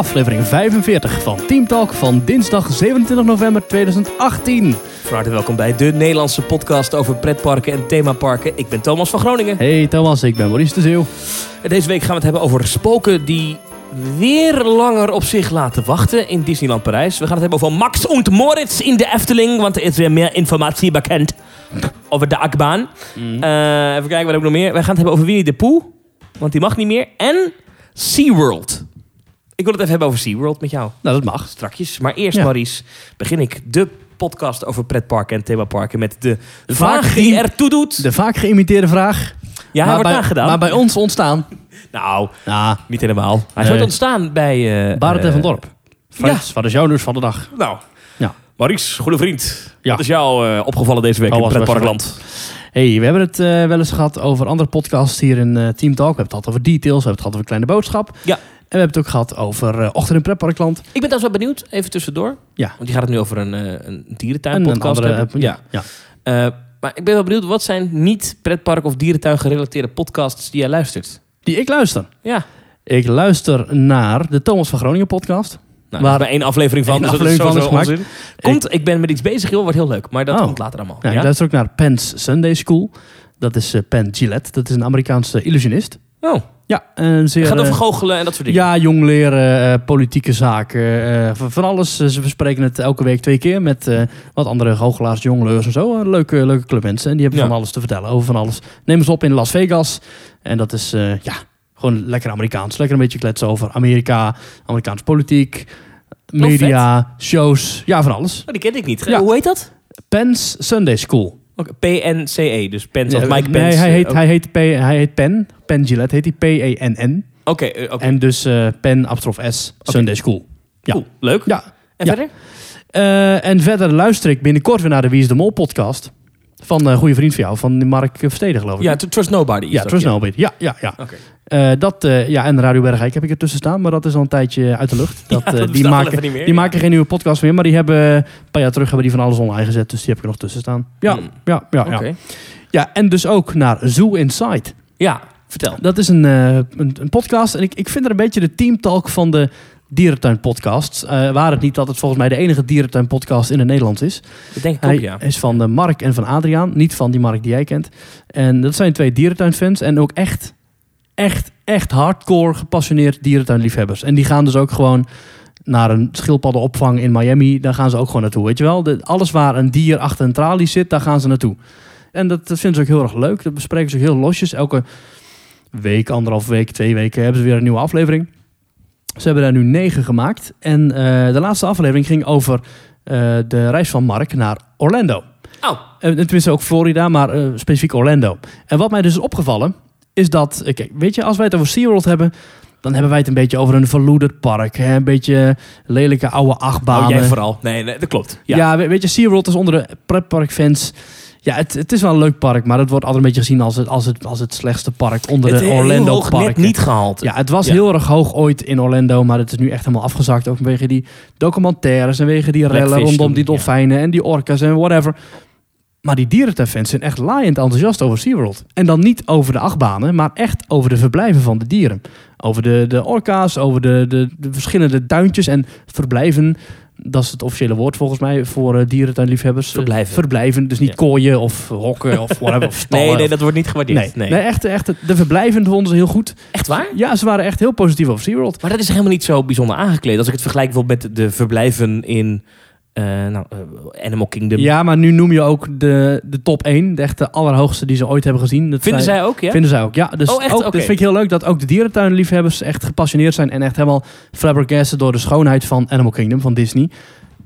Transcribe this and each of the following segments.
aflevering 45 van Team Talk van dinsdag 27 november 2018. Van harte welkom bij de Nederlandse podcast over pretparken en themaparken. Ik ben Thomas van Groningen. Hey Thomas, ik ben Maurice de Zeeuw. Deze week gaan we het hebben over spoken die weer langer op zich laten wachten in Disneyland Parijs. We gaan het hebben over Max und Moritz in de Efteling, want er is weer meer informatie bekend over de achtbaan. Eh, even kijken, wat heb ik nog meer? Wij gaan het hebben over Winnie de Pooh, want die mag niet meer. En SeaWorld. Ik wil het even hebben over SeaWorld met jou. Nou, dat mag. Strakjes. Maar eerst, Ja. Maurice, begin ik de podcast over pretparken en themaparken met de, De vraag vaak die ertoe doet. De vaak geïmiteerde vraag. Ja, hij wordt bij, aangedaan. maar bij ons ontstaan. Nou, niet helemaal. Hij is Nee. ooit ontstaan bij... eh Barend en eh, van Dorp. Frans, wat is jouw nieuws van de dag? Nou, Ja. Maurice, goede vriend. Ja. Wat is jou eh, opgevallen deze week Oh, in pretparkland? Hey, we hebben het wel eens gehad over andere podcasts hier in Team Talk. We hebben het gehad over details, we hebben het gehad over Kleine Boodschap. Ja. En we hebben het ook gehad over eh, Ochtend in Pretparkland. Ik ben trouwens wel benieuwd, even tussendoor. Ja. Want die gaat het nu over een, eh een dierentuin En een podcast andere, ja. ja. Eh, maar ik ben wel benieuwd, wat zijn niet pretpark of dierentuin gerelateerde podcasts die jij luistert? Die ik luister. Ja. Ik luister naar de Thomas van Groningen podcast. Nou, Waar- één aflevering van, dus dat is van is onzin. Komt, ik ben met iets bezig, joh, wordt heel leuk. Maar dat Oh. komt later allemaal. Ja, Ja, Ik luister ook naar Penn's Sunday School. Dat is eh, Penn Gillette. Dat is een Amerikaanse illusionist. Oh, Ja, een zeer... het gaat over eh, goochelen en dat soort dingen. Ja, jong leren, eh, politieke zaken, eh, van, alles. Ze bespreken het elke week twee keer met eh, wat andere goochelaars, jongleurs en zo. Leuke, leuke club mensen. En die hebben Ja. van alles te vertellen over van alles. Neem ze op in Las Vegas. En dat is, eh, ja, gewoon lekker Amerikaans. Lekker een beetje kletsen over Amerika, Amerikaanse politiek, media, shows. Ja, van alles. Oh, die kende ik niet. Ja. Hoe heet dat? Penn's Sunday School. Oké, PNCE, dus Pens of Ja, Mike nee, Pence. hij, heet, hij, heet P, hij heet Penn. Penn Gillette heet hij P-E-N-N. Oké, eh, oké. En dus eh Penn, apostrof S, Sunday School. ja. Cool, leuk. Ja, En Ja. verder? Eh, en verder luister ik binnenkort weer naar de Wie is de Mol podcast. Van een goede vriend van jou, van Mark Versteden geloof ik. Ja, Trust Nobody. ja Trust Nobody. Ja, ja, ja. Eh, dat, ja, en Radio Bergijk heb ik ertussen staan, maar dat is al een tijdje uit de lucht. Dat, Ja, die maken, meer, die ja. maken geen nieuwe podcast meer, maar die hebben een paar jaar terug hebben die van alles online gezet. Dus die heb ik er nog tussen staan. Ja, Hmm. ja, ja, ja. Oké. ja. En dus ook naar Zoo Inside. Ja, vertel. Dat is een, eh, een, een podcast. En ik, ik vind er een beetje de teamtalk van de dierentuin podcasts. Eh waar het niet dat het volgens mij de enige dierentuin podcast in het Nederlands is. Dat denk ik Hij ook, ja. is van de Mark en van Adriaan. Niet van die Mark die jij kent. En dat zijn twee dierentuinfans. En ook echt, echt, echt hardcore gepassioneerd dierentuinliefhebbers. En die gaan dus ook gewoon naar een schildpaddenopvang in Miami. Daar gaan ze ook gewoon naartoe. Weet je wel? De, alles waar een dier achter een tralie zit, daar gaan ze naartoe. En dat, dat vinden ze ook heel erg leuk. Dat bespreken ze ook heel losjes. Elke week, anderhalf week, twee weken hebben ze weer een nieuwe aflevering. Ze hebben daar nu negen gemaakt. En eh, de laatste aflevering ging over eh, de reis van Mark naar Orlando. Oh, Eh, tenminste ook Florida, maar eh, specifiek Orlando. En wat mij dus is opgevallen, is dat... Kijk, weet je, als wij het over SeaWorld hebben... dan hebben wij het een beetje over een verloederd park. Hè? Een beetje lelijke oude achtbanen. oh jij vooral. Nee, nee, dat klopt. Ja. Ja, we- weet je, SeaWorld is onder de pretparkfans... Ja, het, het is wel een leuk park, maar het wordt altijd een beetje gezien als het, als het, als het slechtste park onder het de Orlando hoog net niet gehaald. Ja, het was Ja. heel erg hoog ooit in Orlando, maar het is nu echt helemaal afgezakt. Ook vanwege die documentaires en wegen die rellen Blackfish rondom toen, die ja. dolfijnen en die orka's en whatever. Maar die dierentuinfans zijn echt laaiend enthousiast over SeaWorld. En dan niet over de achtbanen, maar echt over de verblijven van de dieren. Over de, de orka's, over de, de, de verschillende tuintjes en verblijven. Dat is het officiële woord volgens mij voor eh, dierentuinliefhebbers. Verblijven. Verblijven, dus niet Ja. kooien of hokken of whatever. Of stallen Nee, nee, dat wordt niet gewaardeerd. nee, Nee. nee. echt, echt, de verblijven vonden ze heel goed. Echt waar? Ja, ze waren echt heel positief over SeaWorld. Maar dat is helemaal niet zo bijzonder aangekleed. Als ik het vergelijk bijvoorbeeld met de verblijven in eh, nou, eh, Animal Kingdom. Ja, maar nu noem je ook de, de top 1, de echte allerhoogste die ze ooit hebben gezien. Dat Vinden zij ook, ja? Vinden zij ook, ja. Dus Oh, echt? ook, dat vind ik heel leuk dat ook de dierentuinliefhebbers echt gepassioneerd zijn en echt helemaal flabbergasted door de schoonheid van Animal Kingdom, van Disney.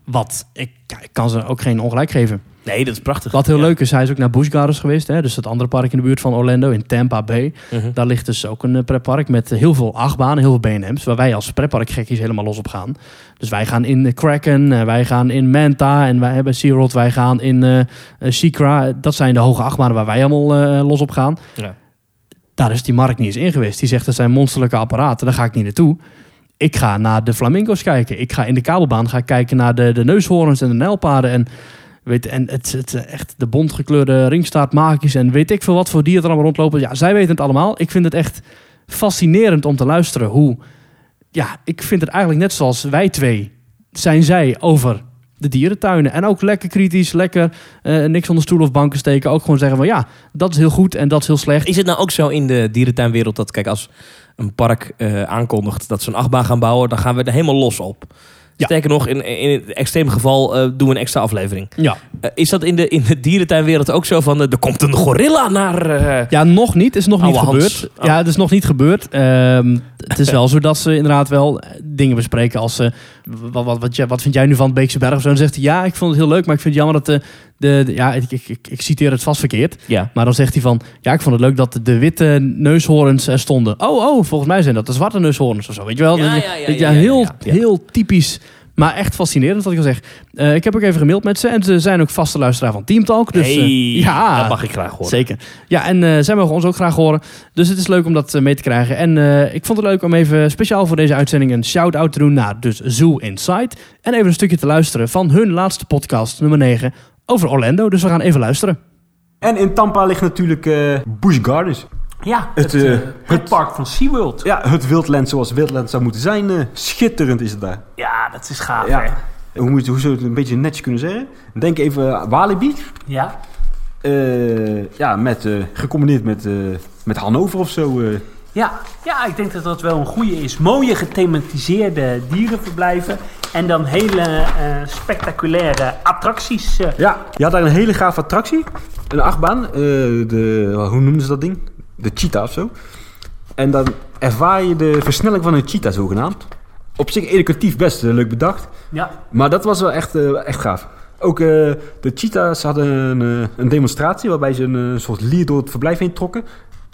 Wat, ik kan ze ook geen ongelijk geven. Nee, dat is prachtig. Wat heel Ja. leuk is, hij is ook naar Busch Gardens geweest. Hè? Dus dat andere park in de buurt van Orlando, in Tampa Bay. Mhm. Daar ligt dus ook een eh, pretpark met eh, heel veel achtbanen, heel veel B&M's. Waar wij als pretparkgekkies helemaal los op gaan. Dus wij gaan in eh, Kraken, wij gaan in Manta en wij hebben SeaWorld. Wij gaan in Shikra. Dat zijn de hoge achtbanen waar wij allemaal los op gaan. Ja. Daar is die markt niet eens in geweest. Die zegt dat zijn monsterlijke apparaten, daar ga ik niet naartoe. Ik ga naar de flamingo's kijken. Ik ga in de kabelbaan ga ik kijken naar de, de neushoorns en de nijlpaarden. En, weet, en het, het echt de bontgekleurde ringstaartmakies en weet ik veel wat voor dieren er allemaal rondlopen. Ja, zij weten het allemaal. Ik vind het echt fascinerend om te luisteren hoe ja, ik vind het eigenlijk net zoals wij twee zijn zij over de dierentuinen. En ook lekker kritisch, lekker eh, niks onder stoel of banken steken. Ook gewoon zeggen van ja, dat is heel goed en dat is heel slecht. Is het nou ook zo in de dierentuinwereld dat, kijk, als een park eh, aankondigt dat ze een achtbaan gaan bouwen, dan gaan we er helemaal los op. Ja. Sterker nog, in, in het extreem geval eh, doen we een extra aflevering. Ja. Eh, is dat in de, in de dierentuinwereld ook zo van, eh, er komt een gorilla naar... ja, nog niet. is nog niet Hans. gebeurd. Oh. Ja, het is nog niet gebeurd. Ehm, het is wel zo dat ze inderdaad wel dingen bespreken als... wat, wat, wat, wat vind jij nu van het Beekse Berg? of Zo, dan zegt hij, ja, ik vond het heel leuk, maar ik vind het jammer dat de... ja, ik, ik, ik, ik citeer het vast verkeerd. ja. Maar dan zegt hij van, ja, ik vond het leuk dat de witte neushoorns er stonden. Oh, oh, volgens mij zijn dat de zwarte neushoorns of zo, weet je wel? Ja, ja, heel, heel typisch, maar echt fascinerend wat ik al zeg. Eh, ik heb ook even gemaild met ze en ze zijn ook vaste luisteraar van Team Talk. Dus, eh, ja, dat mag ik graag horen. Zeker. Ja, en eh, zij mogen ons ook graag horen. Dus het is leuk om dat mee te krijgen. En ik vond het leuk om even speciaal voor deze uitzending een shout-out te doen naar dus Zoo Insight. En even een stukje te luisteren van hun laatste podcast, nummer 9, over Orlando. Dus we gaan even luisteren. En in Tampa ligt natuurlijk eh Busch Gardens. Ja, Het, het, eh, eh, het park van SeaWorld. Ja, het wildland zoals wildland zou moeten zijn. schitterend is het daar. Ja, dat is gaaf, Ja. hè? Hoe, moet, hoe zou je het een beetje netjes kunnen zeggen? Denk even aan Walibi. Ja. Eh, ja, met, eh, gecombineerd met, eh, met Hannover of zo. Ja. ja, ik denk dat dat wel een goede is. Mooie gethematiseerde dierenverblijven. En dan hele eh, spectaculaire attracties. eh. Ja, je had daar een hele gaaf attractie. Een achtbaan. eh, de, hoe noemden ze dat ding? De cheetah of zo. En dan ervaar je de versnelling van een cheetah zogenaamd. Op zich educatief best leuk bedacht. ja. Maar dat was wel echt, echt gaaf. Ook de cheetahs hadden een, een demonstratie waarbij ze een soort lier door het verblijf heen trokken.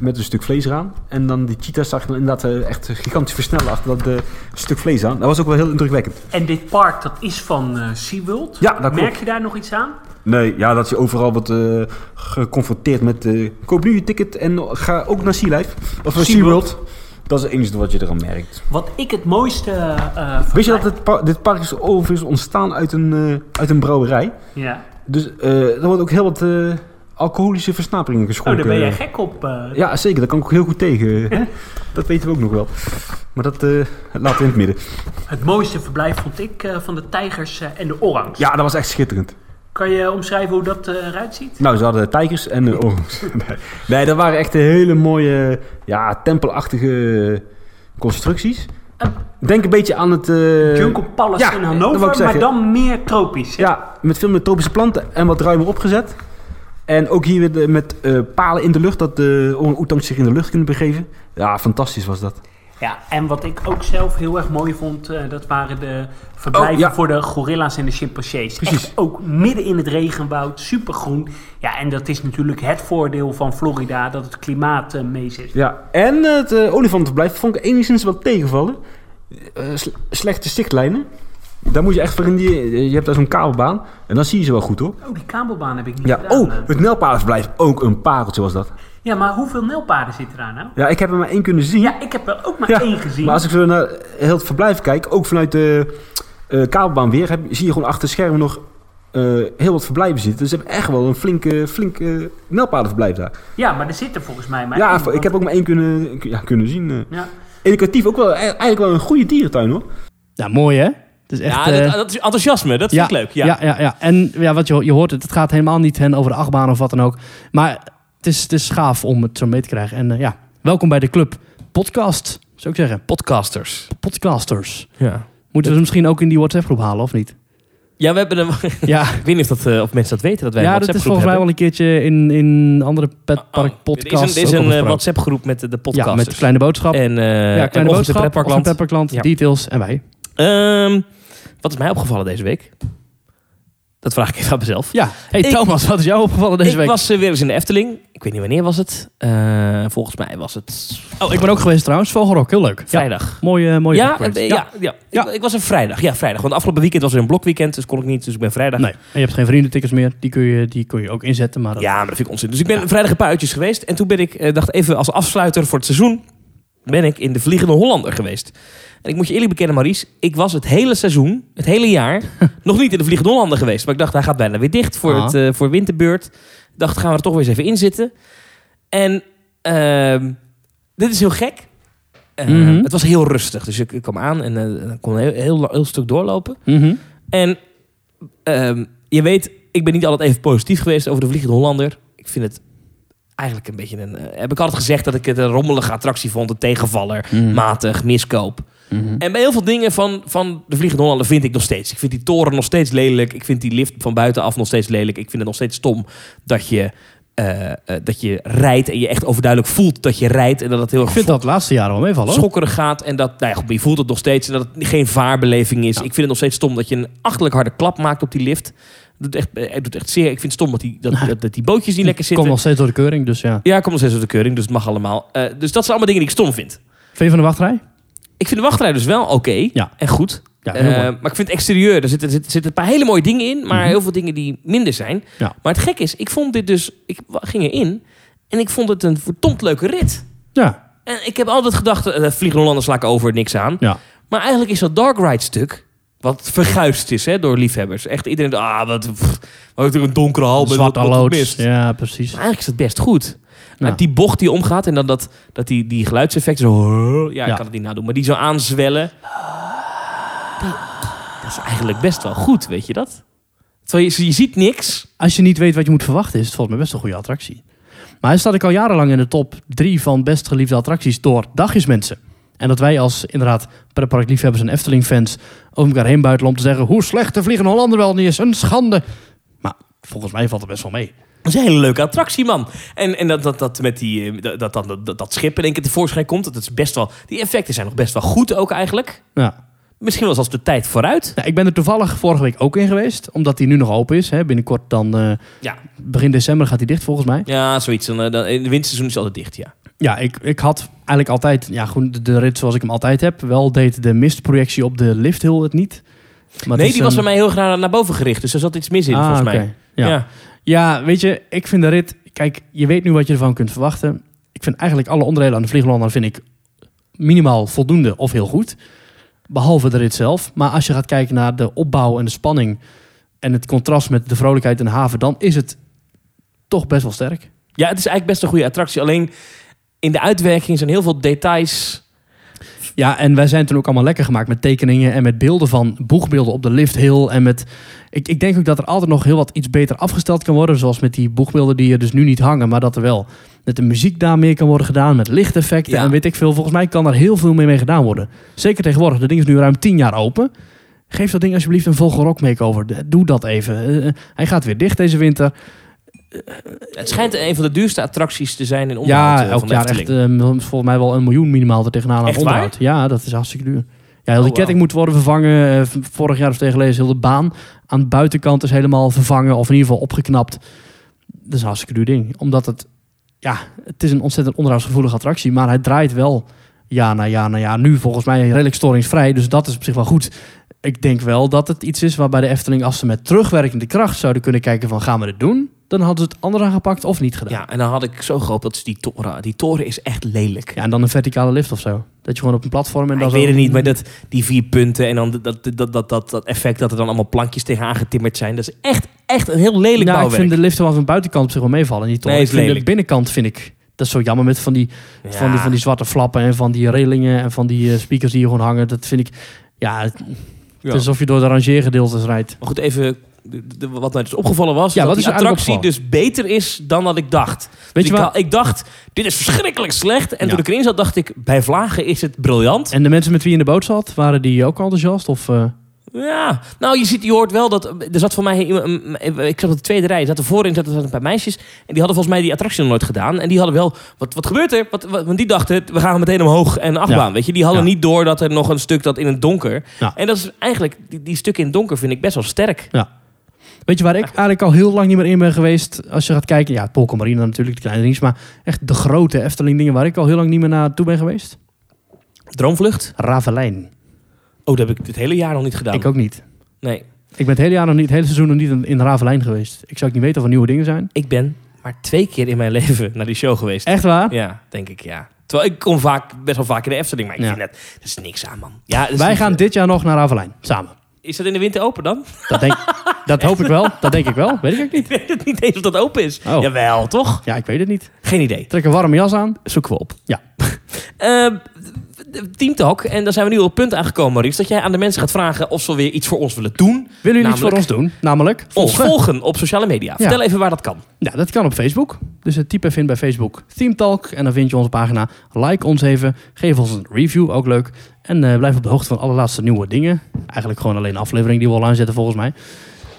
Met een stuk vlees eraan. En dan die cheetahs zag dan inderdaad eh, echt gigantisch versnellen achter dat eh, stuk vlees aan. Dat was ook wel heel indrukwekkend. En dit park, dat is van eh SeaWorld. Ja, dat Merk klopt. je daar nog iets aan? Nee, ja, dat je overal wordt geconfronteerd met... koop nu je ticket en ga ook naar Sea Life. Of naar SeaWorld. SeaWorld. Dat is het enige wat je eraan merkt. Wat ik het mooiste... eh Wist je dat dit, par- dit park is overigens ontstaan uit een, uit een brouwerij? Ja. Dus eh, er wordt ook heel wat alcoholische versnaperingen Oh, geschonken. daar ben jij gek op. eh. Ja, zeker. Daar kan ik ook heel goed tegen. hè? dat weten we ook nog wel. Maar dat eh, laten we in het midden. Het mooiste verblijf vond ik eh, van de tijgers en de orangs. Ja, dat was echt schitterend. Kan je omschrijven hoe dat eruit ziet? Nou, ze hadden tijgers en uh, orangs. nee. dat waren echt hele mooie, ja, tempelachtige constructies. Denk een beetje aan het... eh, Jungle Palace ja, in dat Hannover, maar dan meer tropisch. hè? Ja, met veel meer tropische planten en wat ruimer opgezet. En ook hier weer met eh, palen in de lucht, dat de orang-oetangs zich in de lucht kunnen begeven. Ja, fantastisch was dat. Ja, en wat ik ook zelf heel erg mooi vond, eh, dat waren de verblijven Oh, ja. voor de gorilla's en de chimpansees. Precies. Echt ook midden in het regenwoud, supergroen. Ja, en dat is natuurlijk het voordeel van Florida, dat het klimaat eh, mee zit. Ja, en het olifantenverblijf vond ik enigszins wel tegenvallen. Sle- slechte zichtlijnen. Daar moet je echt voor in die... Je hebt daar zo'n kabelbaan en dan zie je ze wel goed hoor. Oh, die kabelbaan heb ik niet Ja, gedaan. oh, eh. het Nijlpaardenverblijf, ook een pareltje was dat. Ja, maar hoeveel nijlpaarden zitten daar nou? Ja, ik heb er maar één kunnen zien. Ja, ik heb er ook maar Ja, één gezien. Maar als ik zo naar heel het verblijf kijk, ook vanuit de eh, kabelbaan weer, heb, zie je gewoon achter de schermen nog eh, heel wat verblijven zitten. Dus ze hebben echt wel een flinke, flinke nijlpaardenverblijf daar. Ja, maar er zit er volgens mij maar ja, één. ik heb ook maar één kunnen, ja, kunnen zien. Ja. Educatief ook wel, e- eigenlijk wel een goede dierentuin hoor. Ja, mooi hè? Echt... ja, eh, dat, dat is enthousiasme. Dat vind ik leuk. Ja. Ja, ja, ja. En ja, wat je, je hoort, het, het gaat helemaal niet hen over de achtbaan of wat dan ook. Maar het is, het is gaaf om het zo mee te krijgen. En eh, ja, welkom bij de club podcast, zou ik zeggen. Podcasters. Podcasters. Ja. Moeten we ze misschien ook in die WhatsApp-groep halen, of niet? Ja, we hebben een... Ja, ik weet niet of, dat, eh, of mensen dat weten, dat wij ja een dat is volgens mij wel een keertje in, in andere petpark Oh, podcasts. Er is een, er is. WhatsApp-groep met de, de Ja, met Kleine Boodschap. En, eh ja, Kleine Boodschap, Pretparkland. Pretparkland, Ja. Details en wij. Ehm, wat is mij opgevallen deze week? Dat vraag ik even aan mezelf. Ja, hey Ik- Thomas, wat is jou opgevallen deze ik week? was eh, weer eens in de Efteling. Ik weet niet wanneer was het. Eh, volgens mij was het Oh, ik ben ook geweest trouwens. Vogelrok, heel leuk. Ja, vrijdag. mooie, mooie Ja, background. eh, ja, ja, Ja. Ik, ik was een vrijdag. Ja, vrijdag. Want afgelopen weekend was er een blokweekend, dus kon ik niet. Dus ik ben vrijdag. Nee, en je hebt geen vriendentickets meer. Die kun je, die kun je ook inzetten. Maar dat- Ja, maar dat vind ik onzin. Dus ik ben vrijdag een paar uitjes geweest. En toen ben ik, eh, dacht even als afsluiter voor het seizoen, ben ik in de Vliegende Hollander geweest. En ik moet je eerlijk bekennen, Maries, ik was het hele seizoen, het hele jaar, nog niet in de Vliegende Hollander geweest. Maar ik dacht, hij gaat bijna weer dicht voor, Ah. het, eh, voor winterbeurt. Ik dacht, gaan we er toch weer eens even in zitten. En ehm, dit is heel gek. Eh, Mhm. Het was heel rustig. Dus ik, ik kwam aan en eh, ik kon een heel, heel, heel stuk doorlopen. Mhm. En ehm, je weet, ik ben niet altijd even positief geweest over de Vliegende Hollander. Ik vind het eigenlijk een beetje een... eh, heb ik altijd gezegd dat ik het een rommelige attractie vond. Een tegenvaller, Mhm. matig, miskoop. Mhm. En bij heel veel dingen van, van de Vliegende Hollander vind ik nog steeds. Ik vind die toren nog steeds lelijk. Ik vind die lift van buitenaf nog steeds lelijk. Ik vind het nog steeds stom dat je, eh, eh, dat je rijdt en je echt overduidelijk voelt dat je rijdt. En dat het heel Ik erg vind dat laatste jaren wel meevallen. schokkerig gaat. En dat, nou ja, je voelt het nog steeds. En dat het geen vaarbeleving is. Ik vind het nog steeds stom dat je een achterlijk harde klap maakt op die lift. Doet echt, eh, het doet echt zeer. Ik vind het stom dat die, dat, dat, dat die bootjes niet lekker Komt zitten. nog steeds door de keuring, dus ja. Ja, komt nog steeds door de keuring, dus het mag allemaal. Eh, dus dat zijn allemaal dingen die ik stom vind. Vind je van de wachtrij? Ik vind de wachtrij dus wel oké Ja. en goed. Ja, Eh, maar ik vind het exterieur, er zitten, zitten, zitten een paar hele mooie dingen in, maar Mhm. heel veel dingen die minder zijn. Ja. Maar het gek is, ik vond dit dus, ik ging erin en ik vond het een verdomd leuke rit. Ja. En ik heb altijd gedacht, uh, Vliegen Hollanders sla ik over, niks aan. Ja. Maar eigenlijk is dat Dark Ride stuk, wat verguisd is hè, door liefhebbers. Echt iedereen, ah, wat, pff, wat een donkere hal Zwarte wat, loods. Ja, precies. Maar eigenlijk is het best goed. Nou, die bocht die omgaat en dan dat, dat die, die geluidseffecten zo... Ja, ik Ja. kan het niet nadoen, maar die zo aanzwellen. Die- dat is eigenlijk best wel goed, weet je dat? Terwijl je, je ziet niks. Als je niet weet wat je moet verwachten, is het volgens mij best een goede attractie. Maar hij staat ik al jarenlang in de top drie van best geliefde attracties door dagjesmensen. En dat wij als inderdaad pretparkliefhebbers en Efteling-fans over elkaar heen buitelen om te zeggen hoe slecht de Vliegende Hollander wel niet is. Een schande. Maar volgens mij valt het best wel mee. Dat is een hele leuke attractie, man. En, en dat, dat, dat met die, eh, dat, dat, dat, dat, schip in één keer tevoorschijn komt, dat is best wel... Die effecten zijn nog best wel goed ook eigenlijk. Ja. Misschien wel zelfs de tijd vooruit. Nou, ik ben er toevallig vorige week ook in geweest, omdat hij nu nog open is. Hè. Binnenkort dan, eh, Ja, begin december gaat hij dicht volgens mij. ja zoiets. Dan, eh, in het winterseizoen is altijd dicht, ja. Ja, ik, ik had eigenlijk altijd, ja, goed, de, de rit zoals ik hem altijd heb. Wel deed de mistprojectie op de lifthill het niet. Maar nee, die was een- bij mij heel erg naar, boven gericht. Dus er zat iets mis in, Ah, volgens mij. Ja. ja. Ja, weet je, ik vind de rit... Kijk, je weet nu wat je ervan kunt verwachten. Ik vind eigenlijk alle onderdelen aan de Vlieglander vind ik minimaal voldoende of heel goed. Behalve de rit zelf. Maar als je gaat kijken naar de opbouw en de spanning... en het contrast met de vrolijkheid in de haven... dan is het toch best wel sterk. Ja, het is eigenlijk best een goede attractie. Alleen in de uitwerking zijn heel veel details. Ja, en wij zijn toen ook allemaal lekker gemaakt met tekeningen... en met beelden van boegbeelden op de lifthill. En met... Ik, ik denk ook dat er altijd nog heel wat iets beter afgesteld kan worden. Zoals met die boegbeelden die er dus nu niet hangen... maar dat er wel met de muziek daar meer kan worden gedaan... met lichteffecten Ja. en weet ik veel. Volgens mij kan er heel veel mee, mee gedaan worden. Zeker tegenwoordig. Dat ding is nu ruim tien jaar open. Geef dat ding alsjeblieft een Vogelrok makeover. Doe dat even. Eh, hij gaat weer dicht deze winter. Het schijnt een van de duurste attracties te zijn in onderhoud Ja, eh, elk jaar echt eh, volgens mij wel een miljoen minimaal er tegenaan aan onderhoud. Ja, dat is hartstikke duur. Ja, heel die Oh, ketting moet worden vervangen. Eh, vorig jaar of tegen geleden is heel de baan aan de buitenkant is helemaal vervangen of in ieder geval opgeknapt. Dat is een hartstikke duur ding. Omdat het, ja, het is een ontzettend onderhoudsgevoelige attractie, maar hij draait wel jaar na jaar na jaar. Nu volgens mij redelijk storingsvrij, dus dat is op zich wel goed. Ik denk wel dat het iets is waarbij de Efteling, als ze met terugwerkende kracht zouden kunnen kijken van gaan we dit doen, dan hadden ze het anders aangepakt of niet gedaan. Ja, en dan had ik zo gehoopt dat is die toren. Die toren is echt lelijk. Ja, en dan een verticale lift of zo. Dat je gewoon op een platform en dan ik zo- weet het niet, maar dat, die vier punten en dan dat, dat, dat, dat, dat, effect dat er dan allemaal plankjes tegenaan getimmerd zijn. Dat is echt, echt een heel lelijk Nou, ik bouwwerk. vind de lift wel van de buitenkant op zich wel meevallen. Niet toch? Nee, ik is de binnenkant vind ik dat is zo jammer met van die, Ja. van die van die zwarte flappen en van die railingen en van die eh, speakers die hier gewoon hangen. Dat vind ik ja, het, Ja. alsof je door de rangeergedeeltes rijdt. Maar goed, even de- de- wat mij dus opgevallen was, Ja, dat wat is die attractie dus beter is dan wat ik dacht. Weet Dus je ik, ha- ik dacht, dit is verschrikkelijk slecht. En Ja. toen ik erin zat, dacht ik, bij Vlagen is het briljant. En de mensen met wie je in de boot zat, waren die ook enthousiast? Of, eh, Ja, nou je ziet, je hoort wel dat er zat voor mij, ik zat op de tweede rij, zaten voorin zaten er een paar meisjes en die hadden volgens mij die attractie nog nooit gedaan en die hadden wel, wat, wat gebeurt er? Wat, wat- want die dachten, we gaan meteen omhoog en achtbaan, Ja. weet je? Die hadden Ja. niet door dat er nog een stuk dat in het donker. Ja. En dat is eigenlijk die, die stukken in het donker vind ik best wel sterk. Weet je waar ik eigenlijk al heel lang niet meer in ben geweest? Als je gaat kijken, ja, Polka Marina natuurlijk, de kleine dingetjes, maar echt de grote Efteling dingen waar ik al heel lang niet meer naartoe ben geweest. Droomvlucht? Ravelijn. Oh, dat heb ik dit hele jaar nog niet gedaan. Ik ook niet. Nee, Ik ben het hele jaar nog niet, het hele seizoen nog niet in, Ravelijn geweest. Ik zou ook niet weten of er nieuwe dingen zijn. ik ben maar twee keer in mijn leven naar die show geweest. Echt waar? Ja, denk ik, ja. Terwijl ik kom vaak, best wel vaak in de Efteling, maar ik Ja. vind het, er is niks aan, man. Ja, dat Wij gaan dit jaar nog naar Ravelijn, samen. Is dat in de winter open dan? Dat, denk, dat hoop ik wel. Dat denk ik wel. Weet ik ook niet. Ik weet het niet eens of dat open is. Oh. Jawel, toch? Ja, ik weet het niet. Geen idee. Trek een warme jas aan. Zoeken we op. Ja. Eh, Team Talk. En daar zijn we nu op het punt aangekomen, Maurice. Dat jij aan de mensen gaat vragen of ze weer iets voor ons willen doen. Willen jullie iets voor ons doen? Namelijk Ons volgen. volgen op sociale media. Vertel even waar dat kan. Ja, dat kan op Facebook. Dus eh, typ even in bij Facebook Theme Talk en dan vind je onze pagina. Like ons even, geef ons een review, ook leuk. En eh, blijf op de hoogte van alle laatste nieuwe dingen. Eigenlijk gewoon alleen de aflevering die we al aanzetten volgens mij.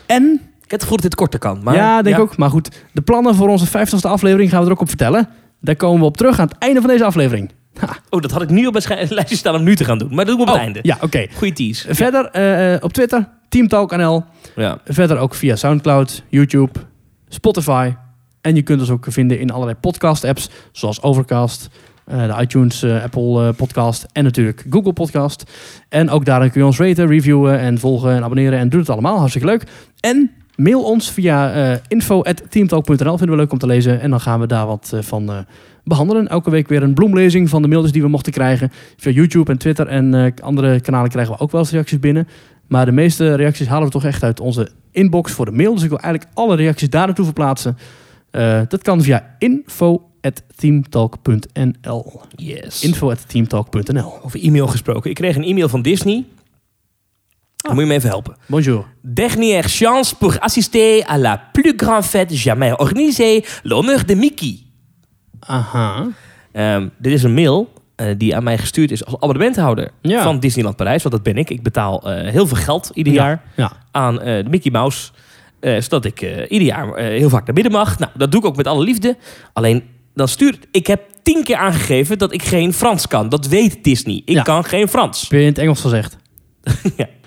En, Ik heb het gevoel dat dit korter kan. Maar, ja, denk ik ook. Maar goed, de plannen voor onze 50ste aflevering gaan we er ook op vertellen. Daar komen we op terug aan het einde van deze aflevering. Ha. Oh, dat had ik nu op mijn lijstje staan om nu te gaan doen. Maar dat doen we op het einde. Ja, oké. Goeie tease. Verder eh, eh, op Twitter, TeamTalk.nl. Ja. Verder ook via Soundcloud, YouTube, Spotify. En je kunt ons ook vinden in allerlei podcast-apps, zoals Overcast, eh, de iTunes, eh, Apple eh, Podcast en natuurlijk Google Podcast. En ook daarin kun je ons raten, reviewen en volgen en abonneren. En doe het allemaal, hartstikke leuk. En mail ons via eh info.teamtalk.nl, vinden we leuk om te lezen. En dan gaan we daar wat eh, van eh, behandelen. Elke week weer een bloemlezing van de mailtjes die we mochten krijgen. Via YouTube en Twitter en andere kanalen krijgen we ook wel eens reacties binnen. Maar de meeste reacties halen we toch echt uit onze inbox voor de mail. Dus ik wil eigenlijk alle reacties daar naartoe verplaatsen. Dat kan via info.teamtalk.nl Yes. info.teamtalk.nl Over e-mail gesproken. Ik kreeg een e-mail van Disney. Dan moet je me even helpen. Bonjour. Dernière chance pour assister à la plus grande fête jamais organisée, l'honneur de Mickey. Aha. Ehm, dit is een mail eh, die aan mij gestuurd is als abonnementhouder Ja. van Disneyland Parijs. Want dat ben ik. Ik betaal eh, heel veel geld ieder Ja. jaar Ja. aan eh, de Mickey Mouse. zodat ik ieder jaar heel vaak naar binnen mag. Nou, dat doe ik ook met alle liefde. Alleen, dan stuurt... Ik heb tien keer aangegeven dat ik geen Frans kan. Dat weet Disney. Ik Ja. kan geen Frans. Heb je in het Engels gezegd?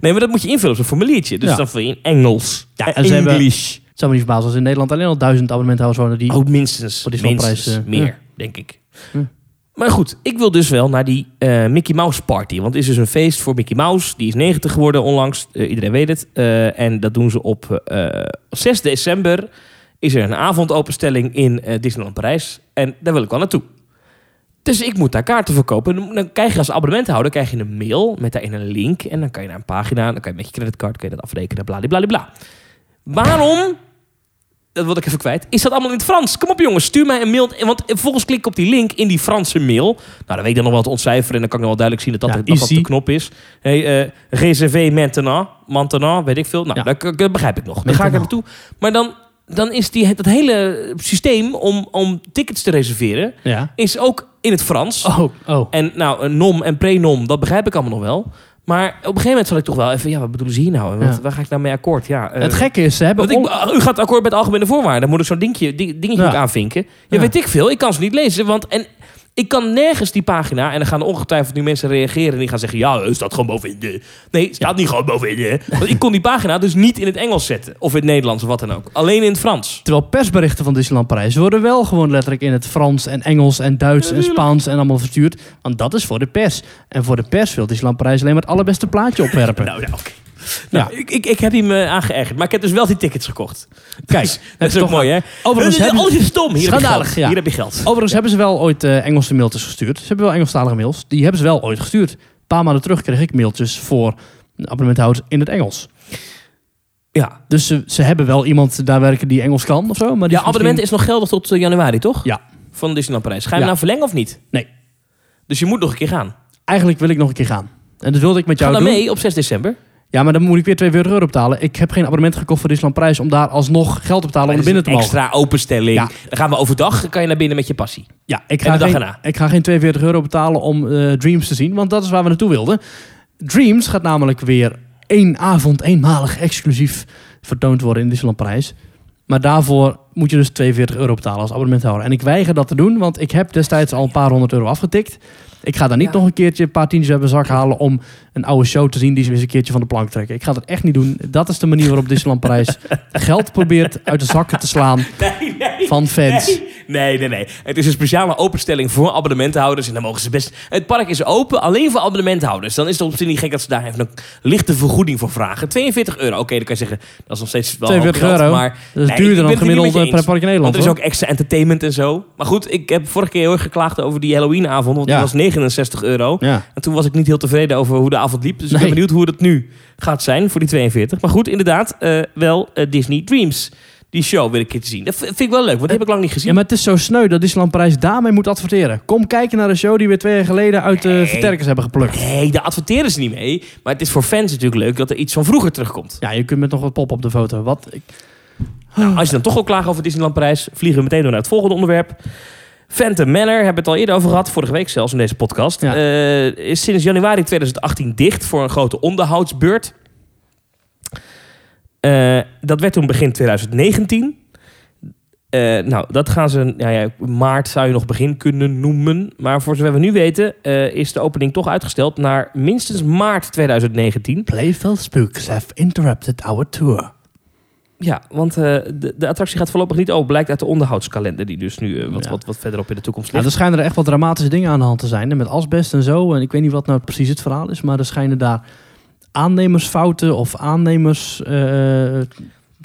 Nee, maar dat moet je invullen op zo'n formuliertje. Dus Ja. dan vul je in Engels. Ja, en ze hebben- English. Het zou me niet verbazen als in Nederland alleen al duizend abonnementhouders wonen die... Oh, minstens. Voor die minstens eh, meer, ja. denk ik. Ja. Maar goed, ik wil dus wel naar die eh, Mickey Mouse Party. Want het is dus een feest voor Mickey Mouse. Die is 90 geworden onlangs. Eh, iedereen weet het. Eh, en dat doen ze op eh 6 december. Is er een avondopenstelling in eh, Disneyland Parijs. En daar wil ik wel naartoe. Dus ik moet daar kaarten verkopen. Dan, dan krijg je als abonnementhouder krijg je een mail met daarin een link. En dan kan je naar een pagina. Dan kan je met je creditcard kan je dat afrekenen. Bladibladibla. Waarom dat wilde ik even kwijt. Is dat allemaal in het Frans? Kom op jongens, stuur mij een mail. Want vervolgens klik ik op die link in die Franse mail. Nou, dan weet ik dan nog wel te ontcijferen. En dan kan ik nog wel duidelijk zien dat dat, Ja, dat, dat easy. de knop is. Hey, eh réservé maintenant. Maintenant, weet ik veel. Nou, Ja. dat, dat begrijp ik nog. Dan ga ik er naartoe. Maar dan, dan is die, dat hele systeem om, om tickets te reserveren... Ja. is ook in het Frans. Oh, oh. En nou, een nom en prenom, dat begrijp ik allemaal nog wel. Maar op een gegeven moment zal ik toch wel even... Ja, wat bedoelen ze hier nou? Want, Ja. Waar ga ik nou mee akkoord? Ja, eh, het gekke is, ze hebben... ik, u gaat akkoord met algemene voorwaarden. Dan moet ik zo'n dingetje, ding- dingetje Ja. ook aanvinken. Ja, Ja. weet ik veel. Ik kan ze niet lezen. Want en ik kan nergens die pagina... En dan gaan ongetwijfeld nu mensen reageren... en die gaan zeggen... Ja, het staat gewoon bovenin de... Nee, staat niet gewoon bovenin de... Want ik kon die pagina dus niet in het Engels zetten. Of in het Nederlands of wat dan ook. Alleen in het Frans. Terwijl persberichten van Disneyland Parijs worden wel gewoon letterlijk in het Frans en Engels en Duits en Spaans en allemaal verstuurd. Want dat is voor de pers. En voor de pers wil Disneyland Parijs alleen maar het allerbeste plaatje opwerpen. Nou, nou oké. Nou, Ja. ik, ik, ik heb hem eh, aangeërgerd. Maar ik heb dus wel die tickets gekocht. Kijk, Dus, dat is ook toch- mooi, hè? Overigens hebben- Alles is stom. Hier heb je Schandalig, geld. ja. Hier heb je geld. Overigens hebben ze wel ooit eh, Engelse mailtjes gestuurd. Ze hebben wel Engelstalige mails. Die hebben ze wel ooit gestuurd. Een paar maanden terug kreeg ik mailtjes voor abonnementhouders in het Engels. Ja. Dus ze, ze hebben wel iemand daar werken die Engels kan of zo. Maar die Ja, abonnement is nog geldig tot eh, januari, toch? Ja. Van Disneyland Parijs. Ga je hem nou verlengen of niet? Nee. Dus je moet nog een keer gaan. Eigenlijk wil ik nog een keer gaan. En dat wilde ik met Ga jou dan doen. mee op 6 december. Ja, maar dan moet ik weer 42 euro betalen. Ik heb geen abonnement gekocht voor Disneyland Prijs om daar alsnog geld te betalen om naar binnen te mogen. extra openstelling. Ja. Dan gaan we overdag, kan je naar binnen met je passie. Ja, ik En ga, dag geen, erna. ik ga geen 42 euro betalen om eh, Dreams te zien, want dat is waar we naartoe wilden. Dreams gaat namelijk weer één avond, eenmalig exclusief vertoond worden in Disneyland Prijs. Maar daarvoor moet je dus 42 euro betalen als abonnementhouder. En ik weiger dat te doen, want ik heb destijds al een paar honderd euro afgetikt. Ik ga daar niet Ja. nog een keertje een paar tientjes uit mijn zak halen om een oude show te zien die ze weer eens een keertje van de plank trekken. Ik ga dat echt niet doen. Dat is de manier waarop Disneyland Parijs geld probeert uit de zakken te slaan Nee, nee. van fans. Nee, nee, nee, nee. Het is een speciale openstelling voor abonnementhouders. En dan mogen ze best... Het park is open alleen voor abonnementhouders. Dan is het op zich niet gek dat ze daar even een lichte vergoeding voor vragen. 42 euro. Oké, dan kan je zeggen, dat is nog steeds wel een hoop 42 geld, euro. Maar Dat is duurder dan gemiddeld per park in Nederland. Want er is ook extra entertainment en zo. Maar goed, ik heb vorige keer heel erg geklaagd over die Halloweenavond. Want Ja. die was 69 euro. Ja. En toen was ik niet heel tevreden over hoe de avond liep. Dus ik ben benieuwd hoe het nu gaat zijn voor die 42. Maar goed, inderdaad, eh, wel eh, Disney Dreams. Die show wil ik keertje zien. Dat vind ik wel leuk, want die heb ik lang niet gezien. Ja, maar het is zo sneu dat Disneyland Parijs daarmee moet adverteren. Kom kijken naar de show die we twee jaar geleden uit de Nee. versterkers hebben geplukt. Nee, daar adverteren ze niet mee. Maar het is voor fans natuurlijk leuk dat er iets van vroeger terugkomt. Ja, je kunt met nog wat pop op de foto. Wat? Ik, Nou, als je dan toch al klaagt over Disneyland Parijs, vliegen we meteen door naar het volgende onderwerp. Phantom Manor, hebben we het al eerder over gehad, vorige week zelfs in deze podcast. Ja. Eh, is sinds januari 2018 dicht voor een grote onderhoudsbeurt. Eh, dat werd toen begin 2019. Eh, nou, dat gaan ze, ja, ja, maart zou je nog begin kunnen noemen. Maar voor zover we nu weten, eh, is de opening toch uitgesteld naar minstens maart 2019. Playful Spooks have interrupted our tour. Ja, want de, de attractie gaat voorlopig niet open. Blijkt uit de onderhoudskalender die dus nu wat, Ja. wat, wat verderop in de toekomst Ja, ligt. er schijnen er echt wat dramatische dingen aan de hand te zijn. hè, Met asbest en zo. En ik weet niet wat nou precies het verhaal is. Maar er schijnen daar aannemersfouten of aannemers... eh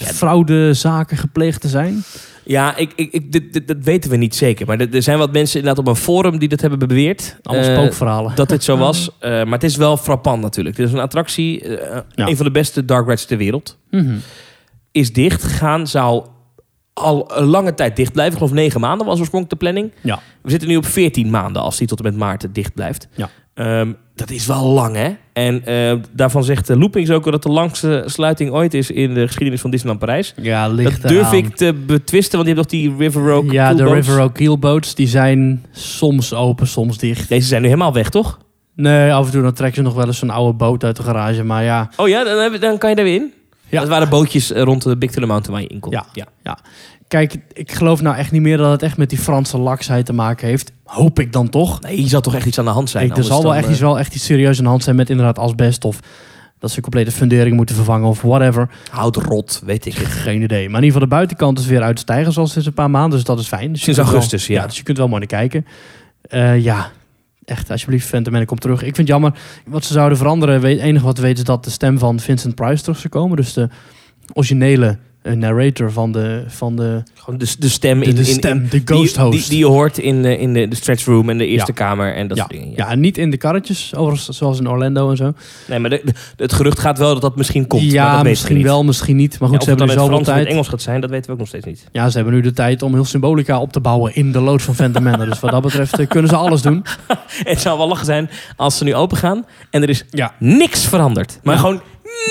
fraudezaken gepleegd te zijn. Ja, ik, ik, ik, dit, dit- dat weten we niet zeker. Maar er, zijn wat mensen inderdaad op een forum die dat hebben beweerd. Allemaal eh, spookverhalen. dat dit zo was. Eh, maar het is wel frappant natuurlijk. Dit is een attractie, Ja. een van de beste dark rides ter wereld. Mhm. Is dicht gegaan, zou al een lange tijd dicht blijven. Ik geloof negen maanden was oorspronkelijk de planning. Ja. We zitten nu op 14 maanden als die tot en met maart dicht blijft. Ja. Ehm, dat is wel lang, hè? En eh, daarvan zegt de Loopings ook dat de langste sluiting ooit is in de geschiedenis van Disneyland Parijs. Ja, ligt Dat durf ik te betwisten, want je hebt nog die River Road Ja, de. River Oak Keelboats, die zijn soms open, soms dicht. Deze zijn nu helemaal weg, toch? Nee, af en toe dan trekken ze nog wel eens zo'n oude boot uit de garage. Maar ja, Oh ja, dan, dan kan je daar weer in? Ja. Dat waren bootjes eh, rond de Big Thunder Mountain waar je in kon. Ja. kijk, ik geloof nou echt niet meer dat het echt met die Franse laksheid te maken heeft. Hoop ik dan toch. Nee, hier zal toch echt iets aan de hand zijn. Ik, er zal wel dan, echt, eh, iets, wel echt iets serieus aan de hand zijn met inderdaad asbest of dat ze complete fundering moeten vervangen of whatever. Hout rot, weet ik het. Geen idee. Maar in ieder geval de buitenkant is weer uitstijgen zoals sinds een paar maanden. Dus dat is fijn. Dus je Sinds wel- augustus, ja. Dus je kunt wel mooi naar kijken. Eh, ja, echt alsjeblieft Phantom Manor komt terug. Ik vind het jammer. Wat ze zouden veranderen, het enige wat we weten is dat de stem van Vincent Price terug zou komen. Dus de originele eh, narrator van de, van de, Gewoon de, de stem de, in de in- stem, in- de ghost die, host. Die, die je hoort in, de, in de, de stretch room en de eerste Ja. kamer en dat ja, soort dingen. ja, en niet in de karretjes, overigens, zoals in Orlando en zo. Nee, maar de- de- het gerucht gaat wel dat dat misschien komt. maar ja, dat weten we misschien wel, misschien niet. Maar goed, Ja, ze hebben dan nu zoveel in het tijd. Engels gaat zijn, dat weten we ook nog steeds niet. Ja, ze hebben nu de tijd om heel symbolica op te bouwen in de loods van Manor. dus wat dat betreft eh, kunnen ze alles doen. Het zou wel lachen zijn als ze nu open gaan en er is Ja. niks veranderd. Maar Ja. gewoon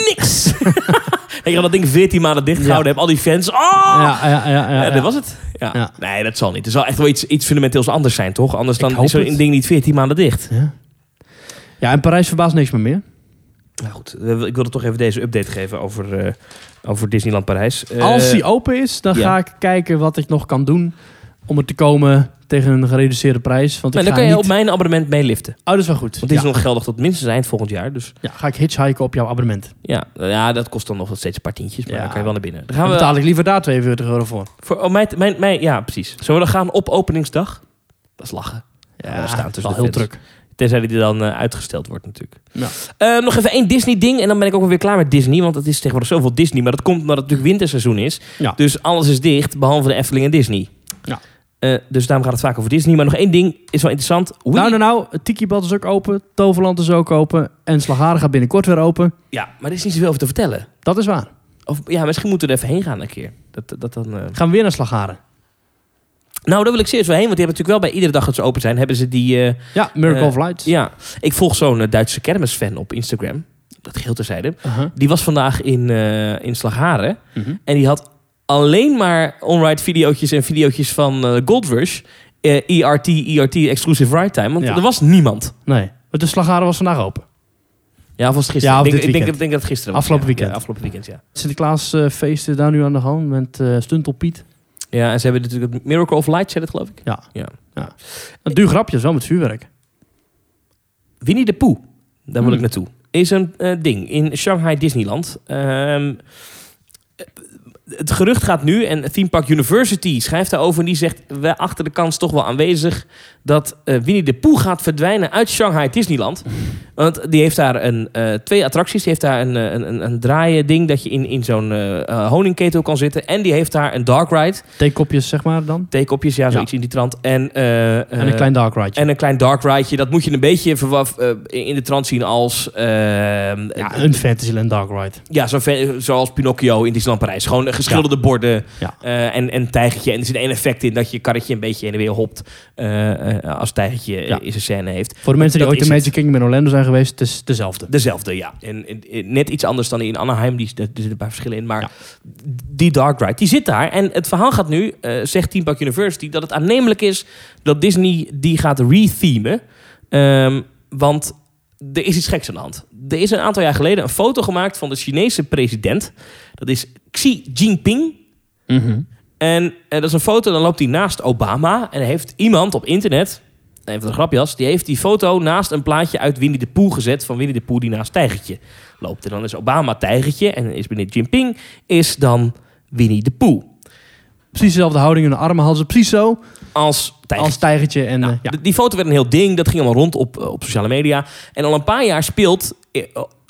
niks. dat je dat ding 14 maanden dicht Ja. gehouden hebt. Al die fans. Oh! Ja, ja, ja. ja, dat was het. Ja. Nee, dat zal niet. Er zal echt wel iets, iets fundamenteels anders zijn, toch? Anders Ik dan is zo'n ding niet 14 maanden dicht. Ja. ja, en Parijs verbaast niks meer meer. Nou goed, eh, ik wilde toch even deze update geven over, eh, over Disneyland Parijs. Eh, Als die open is, dan ga ik kijken wat ik nog kan doen om er te komen tegen een gereduceerde prijs. Want ik nou, dan ga kan je niet... op mijn abonnement meeliften. Oh, dat is wel goed. Want ja. is nog geldig tot minstens eind volgend jaar. Dus ja, ga ik hitchhiken op jouw abonnement. ja, ja dat kost dan nog wel steeds een paar tientjes. Maar Ja. dan kan je wel naar binnen. Dan Dan gaan we betaal ik liever daar 42 euro voor. voor, oh, mijn, mijn, mijn, ja, precies. Zullen we dan gaan op openingsdag? Dat is lachen. Ja, we staan dat is tussen de heel druk. Tenzij die dan eh, uitgesteld wordt natuurlijk. Ja. Eh, nog even één Disney-ding en dan ben ik ook alweer klaar met Disney. Want het is tegenwoordig zoveel Disney. Maar dat komt omdat het natuurlijk winterseizoen is. Ja. Dus alles is dicht, behalve de Efteling en Disney. Ja. Eh, dus daarom gaat het vaak over Disney. Maar nog één ding is wel interessant. Winnie- Nou, nou, nou. Het Tiki-bad is ook open. Toverland is ook open. En Slagharen gaat binnenkort weer open. Ja, maar er is niet zoveel over te vertellen. Dat is waar. Of ja, misschien moeten we er even heen gaan een keer. Dat, dat dan, eh, Gaan we weer naar Slagharen. Nou, daar wil ik serieus wel heen. Want die hebben natuurlijk wel bij iedere dag dat ze open zijn... hebben ze die... eh, Ja, Miracle of Lights. ja, ik volg zo'n Duitse kermisfan op Instagram. Dat geheel terzijde. Uh-huh. Die was vandaag in, in Slagharen. Mhm. En die had alleen maar onride videootjes en videootjes van eh, Gold Rush. Eh, ERT, ERT, Exclusive Ride Time. Want Ja. er was niemand. Nee, want de Slagharen was vandaag open. Ja, of was het gisteren? Ja, ik denk, ik denk, weekend. ik denk dat het gisteren was. Afgelopen ja. weekend. Ja, afgelopen weekend, ja. Sinterklaas eh, feesten daar nu aan de gang met eh Stuntel Piet. Ja, en ze hebben natuurlijk het Miracle of Light, zei dat geloof ik. Ja. Ja. ja. Een duur grapje, wel met vuurwerk. Winnie de Pooh, daar wil Hmm. ik naartoe, is een ding in Shanghai Disneyland. Ehm, het gerucht gaat nu, en Theme Park University schrijft daarover... en die zegt, we achter de kans toch wel aanwezig... dat eh, Winnie de Pooh gaat verdwijnen uit Shanghai Disneyland. Want die heeft daar een, eh, twee attracties. Die heeft daar een, eh, een, een, draaien ding dat je in, in zo'n honingketel kan zitten. En die heeft daar een dark ride. Theekopjes, zeg maar dan. Theekopjes, ja, zoiets in die trant. En, En een klein dark ride. en een klein dark rideje. Dat moet je een beetje verwaf, in de trant zien als... ja, een Fantasyland dark ride. Ja, zo zoals Pinocchio in Disneyland Parijs. Gewoon geschilderde borden Ja. en, en tijgertje. En er zit één effect in dat je karretje een beetje heen en weer hopt... eh, als tijgertje eh, Ja. in zijn scène heeft. Voor de mensen die Dat ooit in Magic. Kingdom in Orlando zijn geweest, het is dezelfde. Dezelfde, ja. En, en- en net iets anders dan in Anaheim. Die, er zitten een paar verschillen in. Maar Ja. die Dark Ride, die zit daar. En het verhaal gaat nu, eh, zegt Theme Park University... dat het aannemelijk is dat Disney die gaat rethemen. Ehm, want er is iets geks aan de hand. Er is een aantal jaar geleden een foto gemaakt van de Chinese president. Dat is Xi Jinping. Mhm. En eh, dat is een foto, dan loopt hij naast Obama. En heeft iemand op internet, even een grapjas... die heeft die foto naast een plaatje uit Winnie de Pooh gezet... van Winnie de Pooh die naast Tijgertje loopt. En dan is Obama Tijgertje en is meneer Jinping... is dan Winnie de Pooh Precies dezelfde houding in de armen hadden ze precies zo als Tijgertje. als tijgertje. En, Nou, eh, ja. Die foto werd een heel ding. Dat ging allemaal rond op, op sociale media. En al een paar jaar speelt eh,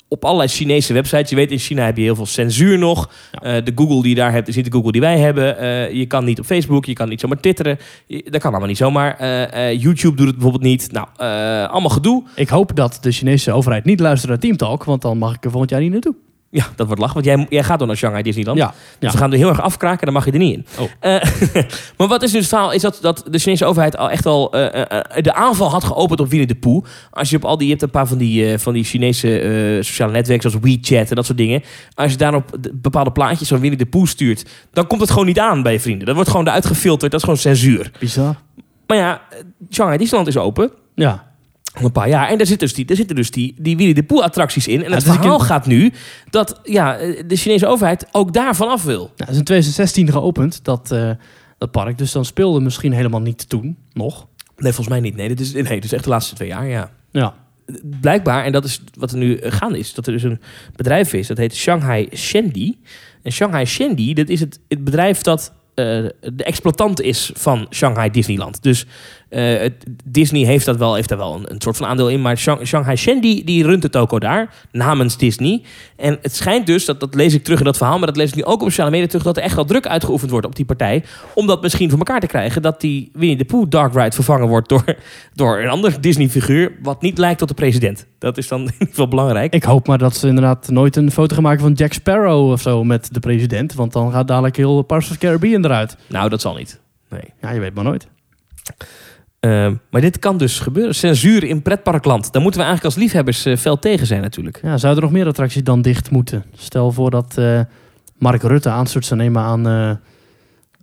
op allerlei Chinese websites. Je weet, in China heb je heel veel censuur nog. Eh, de Google die je daar hebt, is niet de Google die wij hebben. Eh, je kan niet op Facebook, je kan niet zomaar twitteren. Je- dat kan allemaal niet zomaar. Eh, YouTube doet het bijvoorbeeld niet. Nou, allemaal gedoe. Ik hoop dat de Chinese overheid niet luistert naar Team Talk, want dan mag ik er volgend jaar niet naartoe. Ja, dat wordt lachen. Want jij, jij gaat dan naar Shanghai Disneyland. Ja, Dus we gaan er heel erg afkraken, dan mag je er niet in. Oh. Eh, maar wat is dus het verhaal? Is dat, dat de Chinese overheid al echt al eh, eh, de aanval had geopend op Winnie de Pooh. Als je op al die, je hebt een paar van die, van die Chinese sociale netwerken zoals WeChat en dat soort dingen. Als je daarop de- bepaalde plaatjes van Winnie de Pooh stuurt, dan komt het gewoon niet aan bij je vrienden. Dat wordt gewoon eruit gefilterd. Dat is gewoon censuur. bizar. Maar ja, Shanghai Disneyland is open. Ja. Een paar jaar. En daar, zit dus die, daar zitten dus die, die Winnie de Pooh attracties in. En het ik- verhaal gaat nu dat ja, eh, de Chinese overheid ook daar vanaf wil. Nou, het is in 2016 geopend, dat, eh, dat park. Dus dan speelde misschien helemaal niet toen, nog. Nee, volgens mij niet. Nee, dit is, nee, dit is echt de laatste twee jaar, ja. Ja. Blijkbaar, en dat is wat er nu gaande is, dat er dus een bedrijf is, dat heet Shanghai Shendi. En Shanghai Shendi, dat is het, het bedrijf dat de exploitant is van Shanghai Disneyland. Dus eh, Disney heeft, dat wel, heeft daar wel een, een soort van aandeel in, maar Shang- Shanghai Shendi, die runt het toko daar, namens Disney. En het schijnt dus, dat, dat lees ik terug in dat verhaal, maar dat lees ik nu ook op sociale media terug, dat er echt wel druk uitgeoefend wordt op die partij, om dat misschien voor elkaar te krijgen, dat die Winnie de Pooh Dark Ride vervangen wordt door, door een ander Disney-figuur, wat niet lijkt op de president. Dat is dan in ieder geval belangrijk. Ik hoop maar dat ze inderdaad nooit een foto gaan maken van Jack Sparrow of zo met de president. Want dan gaat dadelijk heel Pirates of the Caribbean eruit. Nou, dat zal niet. Nee. Ja, je weet maar nooit. Ehm, maar dit kan dus gebeuren. Censuur in pretparkland. Daar moeten we eigenlijk als liefhebbers eh, fel tegen zijn natuurlijk. Ja, zouden er nog meer attracties dan dicht moeten? Stel voor dat eh, Mark Rutte aanstoot zou nemen aan, eh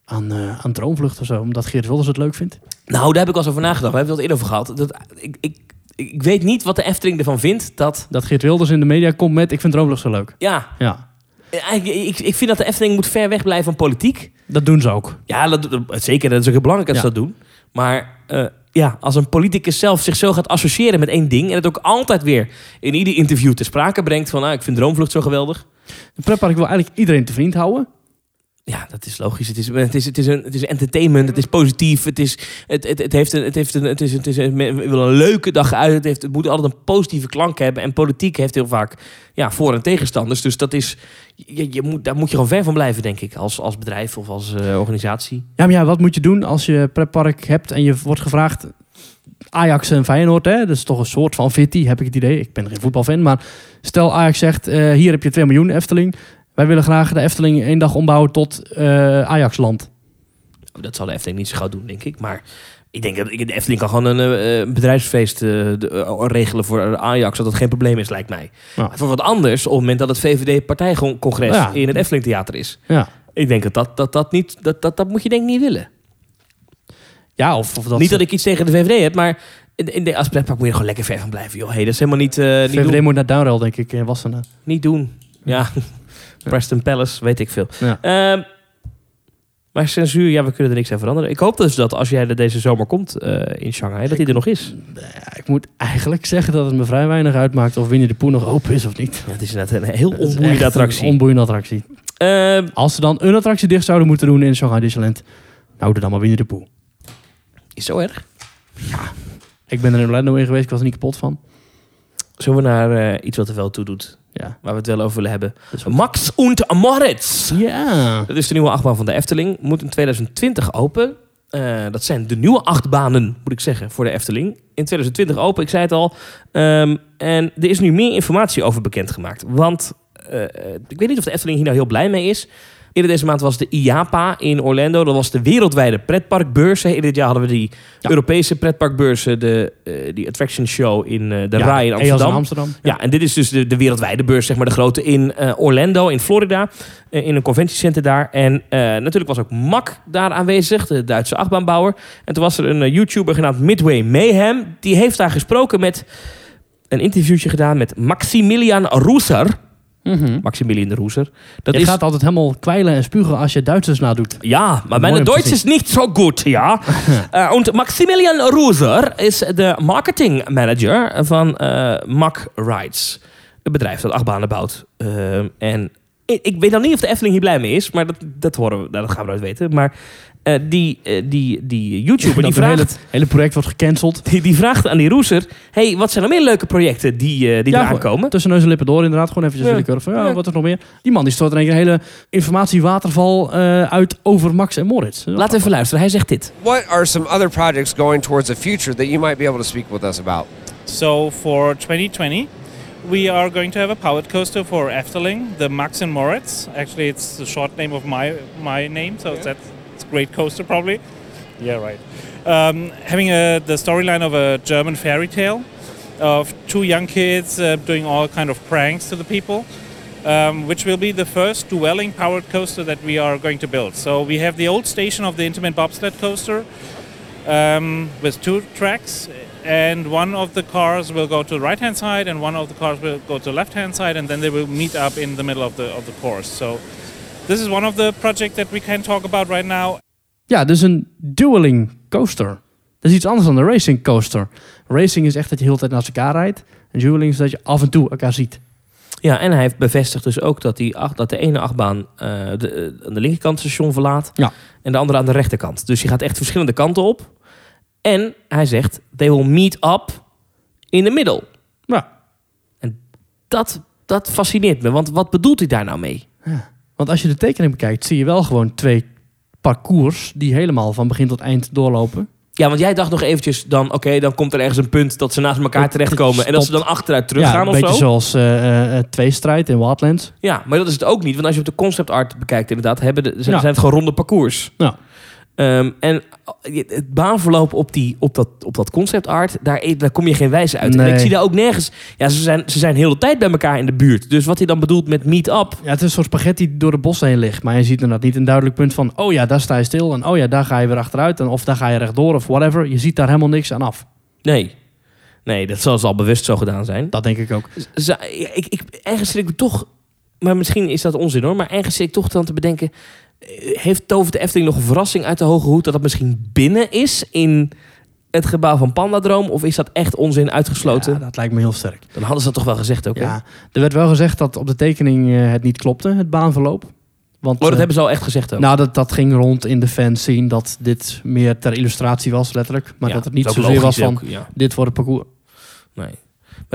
aan, aan Droomvlucht of zo. Omdat Geert Wilders het leuk vindt. Nou, daar heb ik eens over nagedacht. We hebben het al eerder over gehad. Dat, ik, ik, ik weet niet wat de Efteling ervan vindt. Dat, Dat Geert Wilders in de media komt met ik vind Droomvlucht zo leuk. ja, Ja, ik, ik vind dat de Efteling moet ver weg blijven van politiek. dat doen ze ook. Ja, dat, zeker. Dat is ook heel belangrijk dat ze dat doen. Maar eh, ja, als een politicus zelf zich zo gaat associëren met één ding... en het ook altijd weer in ieder interview te sprake brengt... van nou, ik vind Droomvlucht zo geweldig... Een pretpark wil eigenlijk iedereen te vriend houden. Ja, dat is logisch. Het is, het is, het is, een, het is entertainment, het is positief, het, is, het, het, het heeft een, het heeft een, het is, het is een leuke dag uit. Het, heeft, het moet altijd een positieve klank hebben. En politiek heeft heel vaak ja, voor- en tegenstanders. Dus dat is, je, je moet, daar moet je gewoon ver van blijven, denk ik, als, als bedrijf of als eh, organisatie. Ja, maar ja, wat moet je doen als je pretpark hebt en je wordt gevraagd... Ajax en Feyenoord, hè? dat is toch een soort van fitty, heb ik het idee. Ik ben geen voetbalfan, maar stel Ajax zegt... eh, hier heb je 2 miljoen Efteling. Wij willen graag de Efteling één dag ombouwen tot eh Ajaxland. Dat zal de Efteling niet zo gauw doen, denk ik. Maar ik denk dat ik- de Efteling kan gewoon een eh, bedrijfsfeest eh, eh, regelen voor Ajax, dat dat geen probleem is, lijkt mij. Ja. Voor wat anders, op het moment dat het VVD-partijcongres Ja. in het Efteling Theater is. Ja, Ik denk dat dat, dat, dat niet, dat, dat, dat moet je denk ik niet willen. ja of, of dat... niet dat ik iets tegen de VVD heb, maar in, in de, als pretpark moet je gewoon lekker ver van blijven. Joh, hey, dat is helemaal niet, eh, niet, VVD doen. moet naar Downrail, denk ik, in Wassenaar. niet doen. Ja, Preston Palace, weet ik veel. Ja. Maar censuur, ja, we kunnen er niks aan veranderen. Ik hoop dus dat als jij er deze zomer komt eh, in Shanghai, dat hij er nog is. Ja, ik moet eigenlijk zeggen dat het me vrij weinig uitmaakt of Winnie de Pooh nog open is of niet. Ja, het is inderdaad een heel onboeiende attractie. Een onboeiende attractie. Als ze dan een attractie dicht zouden moeten doen in Shanghai Disneyland, nou doe dan maar Winnie de Pooh. is zo erg? Ik ben er in Orlando in geweest, ik was er niet kapot van. Zullen we naar eh, iets wat er wel toe doet? Ja. Waar we het wel over willen hebben. Max und Moritz. Ja. Dat is de nieuwe achtbaan van de Efteling. Moet in 2020 open. Eh, dat zijn de nieuwe achtbanen, moet ik zeggen, voor de Efteling. In 2020 open, ik zei het al. Ehm, en er is nu meer informatie over bekendgemaakt. Want eh, eh, ik weet niet of de Efteling hier nou heel blij mee is. Eerder deze maand was de IAPA in Orlando. Dat was de wereldwijde pretparkbeurs. Eerder dit jaar hadden we die Ja. Europese pretparkbeurzen. De, eh, die attraction show in eh, de Ja, RAI in Amsterdam. Amsterdam. Ja, en dit is dus de, de wereldwijde beurs, zeg maar de grote in eh, Orlando, in Florida. in een conventiecenter daar. En natuurlijk was ook Mack daar aanwezig, de Duitse achtbaanbouwer. En toen was er een YouTuber genaamd Midway Mayhem. Die heeft daar gesproken met een interviewtje gedaan met Maximilian Roeser. Mhm. Maximilian de Roeser. Dat Je is gaat altijd helemaal kwijlen en spugen als je Duitsers nadoet. Ja, maar mijn Duits is niet zo goed, ja. Eh, und Maximilian Roeser is de marketing manager van eh Mack Rides. Een bedrijf dat achtbanen bouwt. Eh, en ik, ik weet dan niet of de Efteling hier blij mee is, maar dat, dat, horen we, nou, dat gaan we nooit weten. Maar eh, die, eh, die, die YouTuber die Dat het hele, vraagt, hele project wordt gecanceld. die, die vraagt aan die Roeser... hey, wat zijn er meer leuke projecten die, eh die Ja, eraan komen? Tussen neus en lippen door inderdaad. Gewoon eventjes Ja. willekeurig van, ja, Ja. wat is nog meer? Die man die stort in één keer een hele informatiewaterval eh uit over Max en Moritz. Laten we even luisteren. Hij zegt dit. What are some other projects going towards the future that you might be able to speak with us about? So for 2020, we are going to have a powered coaster for Efteling, the Max and Moritz. Actually, it's the short name of my my name, so that's it's a great coaster probably. Yeah, right. Um, having a, the storyline of a German fairy tale of two young kids uh, doing all kind of pranks to the people. Um, which will be the first dwelling powered coaster that we are going to build. So we have the old station of the Intamin bobsled coaster, um, with two tracks, and one of the cars will go to the right hand side, and one of the cars will go to the left hand side, and then they will meet up in the middle of the of the course. So this is one of the projects that we can talk about right now. Ja, dus een dueling coaster. Dat is iets anders dan een racing coaster. Racing is echt dat je de hele tijd naast elkaar rijdt. En dueling is dat je af en toe elkaar ziet. Ja, en hij heeft bevestigd dus ook dat, die acht, dat de ene achtbaan eh, de, eh, aan de linkerkant het station verlaat. Ja. En de andere aan de rechterkant. Dus je gaat echt verschillende kanten op. En hij zegt, they will meet up in the middle. Ja. Dat, dat fascineert me, want wat bedoelt hij daar nou mee? Want als je de tekening bekijkt, zie je wel gewoon twee parcours die helemaal van begin tot eind doorlopen. Ja, want jij dacht nog eventjes dan, oké, dan komt er ergens een punt dat ze naast elkaar terechtkomen. En dat ze dan achteruit ja, teruggaan een of beetje zo. zoals eh, tweestrijd in Wildlands. Ja, maar dat is het ook niet. Want als je op de concept art bekijkt, inderdaad, hebben de, zijn, Ja. zijn het gewoon ronde parcours. Ja. Ehm, en het baanverloop op, die, op, dat, op dat concept art, daar, daar kom je geen wijze uit. En ik zie daar ook nergens... Ja, ze zijn, ze zijn de hele tijd bij elkaar in de buurt. Dus wat hij dan bedoelt met meet up... Ja, het is een soort spaghetti die door de bossen heen ligt. Maar je ziet inderdaad niet een duidelijk punt van... oh ja, daar sta je stil. En oh ja, daar ga je weer achteruit. En of daar ga je rechtdoor of whatever. Je ziet daar helemaal niks aan af. Nee. Nee, dat zal ze al bewust zo gedaan zijn. Dat denk ik ook. Z- ik, ik, ergens zit ik toch... Maar misschien is dat onzin hoor. Maar ergens zit ik toch dan te bedenken... Heeft Tovert de Efteling nog een verrassing uit de hoge hoed... dat dat misschien binnen is in het gebouw van Pandadroom? Of is dat echt onzin uitgesloten? Ja, dat lijkt me heel sterk. Dan hadden ze dat toch wel gezegd ook, hè? Ja, er werd wel gezegd dat op de tekening eh, het niet klopte, het baanverloop. Want, Oh, dat eh, hebben ze al echt gezegd ook. Nou, dat, dat ging rond in de fans zien dat dit meer ter illustratie was, letterlijk. Maar Ja, dat het niet zozeer was van, ook, ja. dit wordt het parcours. Nee.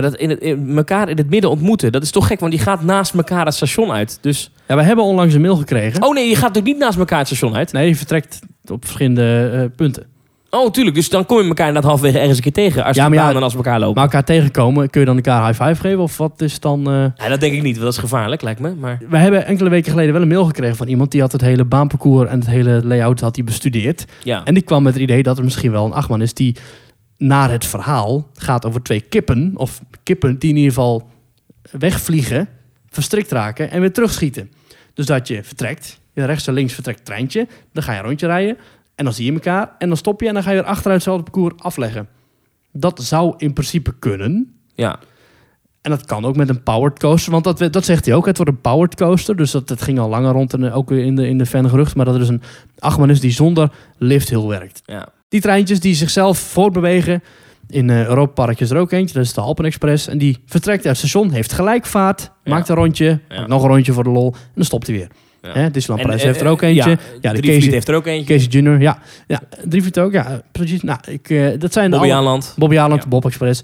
Maar dat in het, in elkaar in het midden ontmoeten, dat is toch gek, want die gaat naast elkaar het station uit. Dus, Ja, we hebben onlangs een mail gekregen. oh nee, je gaat natuurlijk niet naast elkaar het station uit. Nee, je vertrekt op verschillende eh, punten. Oh, tuurlijk. Dus dan kom je elkaar inderdaad halverwege ergens een keer tegen. Als Ja, ja, maar ja, banen naast elkaar lopen. Maar elkaar tegenkomen, kun je dan elkaar high five geven? Of wat is dan... eh, Ja, dat denk ik niet, want dat is gevaarlijk, lijkt me. Maar We hebben enkele weken geleden wel een mail gekregen van iemand... die had het hele baanparcours en het hele layout had hij bestudeerd. ja. En die kwam met het idee dat er misschien wel een achtman is... die naar het verhaal gaat over twee kippen... of kippen die in ieder geval wegvliegen, verstrikt raken en weer terugschieten. Dus dat je vertrekt, je rechts en links vertrekt treintje... dan ga je een rondje rijden en dan zie je elkaar... en dan stop je en dan ga je weer achteruit hetzelfde parcours afleggen. Dat zou in principe kunnen... ja. En dat kan ook met een powered coaster. Want dat, dat zegt hij ook. Het wordt een powered coaster. Dus dat, dat ging al langer rond. En ook weer in de, in de fangerucht. Maar dat er dus een achtman is die zonder lifthill werkt. ja. Die treintjes die zichzelf voortbewegen. In eh Europa Park is er ook eentje. Dat is de Alpen Express. En die vertrekt uit het station. Heeft gelijkvaart. Ja. Maakt een rondje. Ja. maakt nog een rondje voor de lol. En dan stopt hij weer. Ja. Hè, Disneyland Parijs eh, heeft er ook eentje. Ja, Ja, de Casey, heeft er ook eentje. Casey Junior. Ja, ja Drievliet ook. Ja, precies. Nou, ik, eh, dat zijn de Bobby alle- Aanland. Bobby Ja. Bob Express.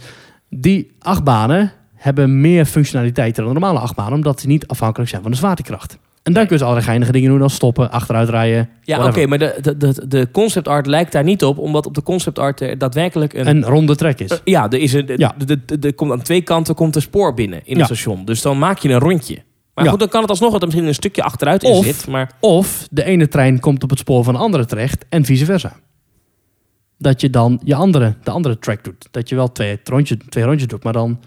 Die acht banen, hebben meer functionaliteit dan een normale achtbaan, omdat die niet afhankelijk zijn van de zwaartekracht. En dan kun je allerlei geinige dingen doen als stoppen, achteruit rijden. Ja, oké, maar de, de, de, de concept art lijkt daar niet op, omdat op de concept art er daadwerkelijk een... Een ronde trek is. eh, ja, er is een, Ja. de, de, de, de- komt aan twee kanten komt een spoor binnen in Ja. het station. Dus dan maak je een rondje. Maar Ja. goed, dan kan het alsnog dat er misschien een stukje achteruit in Of- zit. Maar Of de ene trein komt op het spoor van de andere terecht en vice versa. Dat je dan je andere, de andere track doet. Dat je wel twee, rondjes, twee rondjes doet, maar dan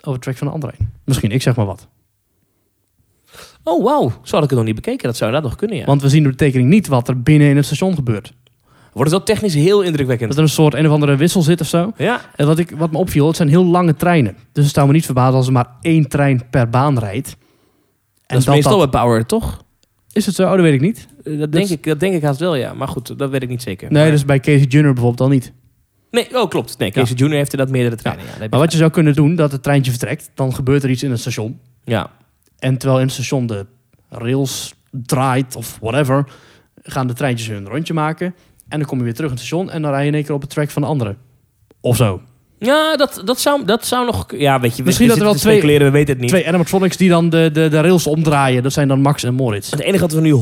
over de track van de andere heen. Misschien, ik zeg maar wat. Oh, wauw. Zo had ik het nog niet bekeken. Dat zou dat nog kunnen, ja. Want we zien door de tekening niet wat er binnen in het station gebeurt. Wordt het wel technisch heel indrukwekkend. Dat er een soort een of andere wissel zit of zo. Ja, En wat, ik, wat me opviel, het zijn heel lange treinen. Dus het zou me niet verbazen als er maar één trein per baan rijdt. En dat is meestal bij Power, toch? Is het zo? Oh, dat weet ik niet. Eh, Dat denk, ik, dat denk ik haast wel, ja. Maar goed, dat weet ik niet zeker. Nee, maar... dus bij Casey Junior bijvoorbeeld al niet. Nee, oh, klopt. Nee, Casey Junior heeft inderdaad meerdere treinen. Ja. Maar wat je zou kunnen doen, dat het treintje vertrekt. Dan gebeurt er iets in het station. Ja. En terwijl in het station de rails draait of whatever, gaan de treintjes hun rondje maken. En dan kom je weer terug in het station en dan rij je in één keer op het track van de andere. Of zo. Ja, dat, dat, zou, dat zou nog... Ja, weet je, Misschien dat er wel te twee- we weten het niet. Twee animatronics die dan de, de, de rails omdraaien. Dat zijn dan Max en Moritz. Het enige wat we nu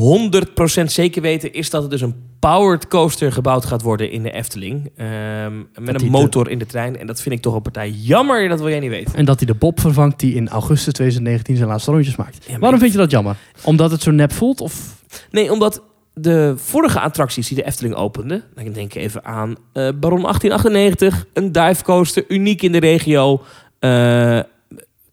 100% zeker weten... is dat er dus een powered coaster gebouwd gaat worden in de Efteling. Ehm, met een motor in de trein. En dat vind ik toch een partij jammer. Dat wil jij niet weten. En dat hij de Bob vervangt die in augustus 2019 zijn laatste rondjes maakt. Waarom vind je dat jammer? Omdat het zo nep voelt? Of Nee, omdat de vorige attracties die de Efteling opende... Dan denk ik even aan eh, Baron 1898. Een dive coaster, uniek in de regio. Eh,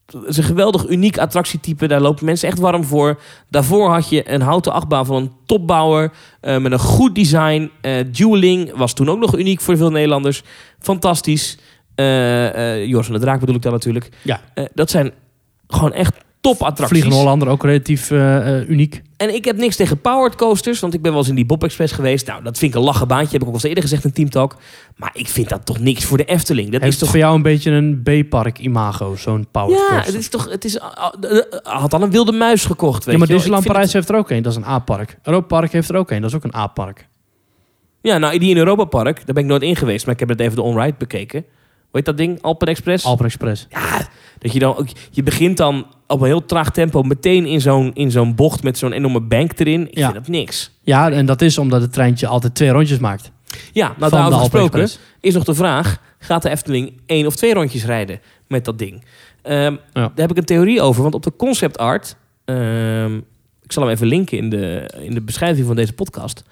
het is een geweldig uniek attractietype. Daar lopen mensen echt warm voor. Daarvoor had je een houten achtbaan van een topbouwer. eh, met een goed design. Dueling was toen ook nog uniek voor veel Nederlanders. Fantastisch. Joris van de Draak bedoel ik dan natuurlijk. Ja. Dat zijn gewoon echt top attracties. Vliegende Hollander ook relatief eh, eh, uniek. En ik heb niks tegen powered coasters, want ik ben wel eens in die Bob Express geweest. Nou, dat vind ik een lachen baantje, heb ik ook al eens eerder gezegd in Team Talk. Maar ik vind dat toch niks voor de Efteling. Dat Heeft is toch... voor jou een beetje een B-park imago, zo'n power Ja, coaster? het is toch... Het is, ah, had dan een wilde muis gekocht, weet ja, maar je. Disneyland vind Parijs heeft er ook een. Dat is een A-park. Europa Park heeft er ook een. Dat is ook een A-park. Ja, nou, die in Europa Park, daar ben ik nooit in geweest. Maar ik heb het even de on-ride bekeken. Hoe heet dat ding? Alpen Express? Alpen Express. Ja, dat je dan ook... Je begint dan op een heel traag tempo meteen in zo'n, in zo'n bocht met zo'n enorme bank erin. Ik Ja. vind dat niks. Ja, en dat is omdat het treintje altijd twee rondjes maakt. Ja, nou van daarover gesproken is nog de vraag... gaat de Efteling één of twee rondjes rijden met dat ding? Ehm, Daar heb ik een theorie over, want op de concept art... ehm, ik zal hem even linken in de, in de beschrijving van deze podcast...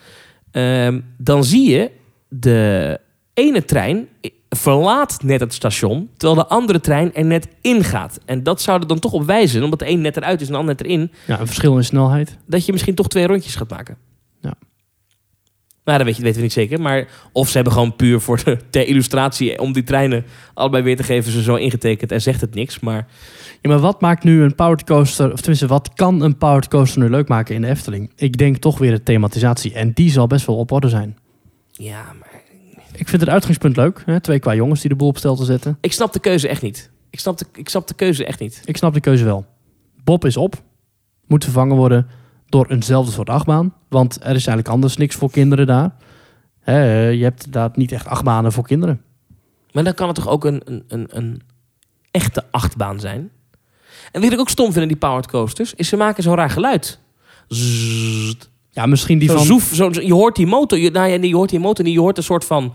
ehm, dan zie je de ene trein verlaat net het station... terwijl de andere trein er net in gaat. En dat zou er dan toch op wijzen, omdat de een net eruit is en de ander net erin... Ja, een verschil in snelheid. dat je misschien toch twee rondjes gaat maken. Ja. Nou, dat weet je, weten we niet zeker. Maar of ze hebben gewoon puur voor de, ter illustratie... om die treinen allebei weer te geven... ze zo ingetekend en zegt het niks. Maar Ja, maar wat maakt nu een powered coaster... of tenminste, wat kan een powered coaster nu leuk maken in de Efteling? Ik denk toch weer de thematisatie. En die zal best wel op orde zijn. ja, maar Ik vind het uitgangspunt leuk. Hè? Twee qua jongens die de boel op stel te zetten. ik snap de keuze echt niet. Ik snap de, ik snap de keuze echt niet. Ik snap de keuze wel. Bob is op. Moet vervangen worden door eenzelfde soort achtbaan. Want er is eigenlijk anders niks voor kinderen daar. Je hebt inderdaad niet echt achtbanen voor kinderen. Maar dan kan het toch ook een, een, een, een echte achtbaan zijn? En wat ik ook stom vind in die powered coasters... is ze maken zo'n raar geluid. Ja, misschien die Zo van... zoef, zo, je hoort die motor, je, nou je hoort die motor niet, je hoort een soort van...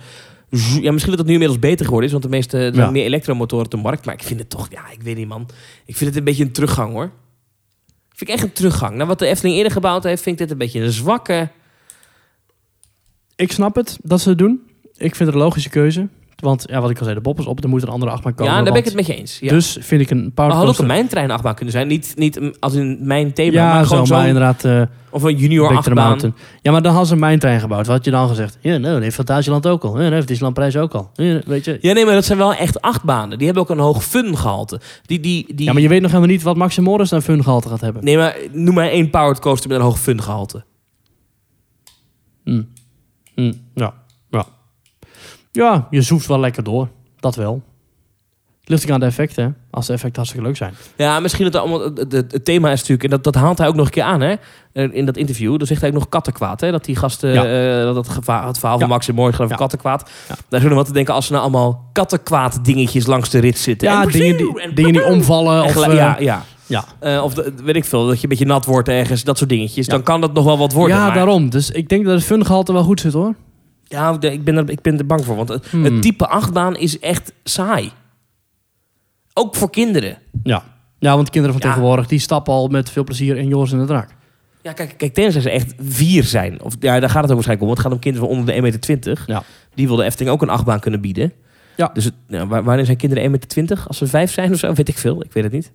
Ja, misschien dat het nu inmiddels beter geworden is, want de meeste er zijn Ja. meer elektromotoren op de markt. Maar ik vind het toch, ja, ik weet niet man. Ik vind het een beetje een teruggang hoor. Vind ik echt een teruggang. Nou, wat de Efteling eerder gebouwd heeft, vind ik dit een beetje een zwakke... Ik snap het dat ze het doen. Ik vind het een logische keuze. Want ja, wat ik al zei, de Bob is op. Er moet een andere achtbaan komen. ja, daar ben ik het met je eens. Ja. Dus vind ik een maar powered had ook coaster... een mijntrein achtbaan kunnen zijn. Niet, niet als in mijn thema, Ja, maar zo, gewoon maar zo'n... inderdaad... eh Of een junior achtbaan. Ja, maar dan hadden ze een mijntrein gebouwd. Wat had je dan gezegd? Ja, nou, dat heeft Fantasieland ook al. Ja, dat heeft Disneyland Prijs ook al. Ja, weet je. Ja, nee, maar dat zijn wel echt achtbanen. Die hebben ook een hoog fun gehalte. Die, die, die... Ja, maar je weet nog helemaal niet wat Max en Morris dan fun gehalte gaat hebben. Nee, maar noem maar één powered coaster met een hoog fun gehalte. Hm. Hm, Ja. ja. Ja, je zoeft wel lekker door. Dat wel. Ligt ook aan de effecten. hè. Als de effecten hartstikke leuk zijn. Ja, misschien dat allemaal. Het, het- het thema is natuurlijk. En dat, dat haalt hij ook nog een keer aan, hè? eh, In dat interview. Dan zegt hij ook nog kattenkwaad, hè? Dat die gasten. Ja. eh, dat het, geva- het verhaal van. Max en Mooi gaat over Ja. kattenkwaad. Daar zullen we wat te denken als er nou allemaal kattenkwaad dingetjes langs de rit zitten. Ja, En- dingen die, en- dingen die omvallen. en Of, eh, ja, ja. ja. Of de- weet ik veel, dat je een beetje nat wordt ergens, dat soort dingetjes. Dan kan dat nog wel wat worden. ja, maar- daarom. Dus ik denk dat het fungehalte wel goed zit hoor. Ja, ik ben, er, ik ben er bang voor. Want het, Hmm. het type achtbaan is echt saai. Ook voor kinderen. Ja. Ja, want kinderen van Ja. tegenwoordig die stappen al met veel plezier in Joris en de Draak. Ja, kijk, kijk tenzij ze echt vier zijn. Of, ja, daar gaat het ook waarschijnlijk om. want Het gaat om kinderen van onder de 1,20 meter. Ja. Die wil de Efteling ook een achtbaan kunnen bieden. Ja. Dus het, wanneer zijn kinderen 1,20 meter? Als ze vijf zijn of zo? Weet ik veel. Ik weet het niet.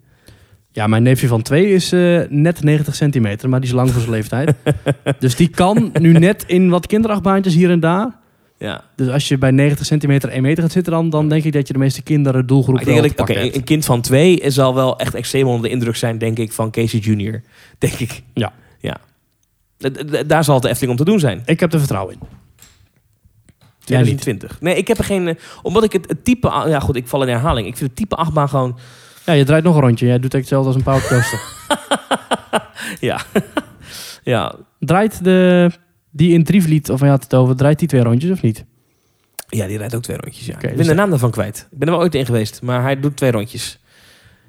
Ja, mijn neefje van twee is eh, net 90 centimeter, maar die is lang voor zijn leeftijd. dus die kan nu net in wat kinderachtbaantjes hier en daar. Ja. Dus als je bij 90 centimeter 1 meter gaat zitten, dan, dan denk ik dat je de meeste kinderen doelgroep Maar ik denk wel oké, een kind van twee zal wel echt extreem onder de indruk zijn, denk ik, van Casey Junior. Denk ik. Ja. Ja. Daar zal het de Efteling om te doen zijn. Ik heb er vertrouwen in. Jij niet. 2020. Nee, ik heb er geen... eh, Omdat ik het, het type... Ja goed, ik val in herhaling. Ik vind het type achtbaan gewoon... Ja, je draait nog een rondje. Jij doet eigenlijk hetzelfde als een powercoaster. Ja. ja. draait de, die in Drievliet, of had het over, draait die twee rondjes of niet? Ja, die rijdt ook twee rondjes, ja. Ik ben dus de dat- naam daarvan kwijt. Ik ben er wel ooit in geweest, maar hij doet twee rondjes.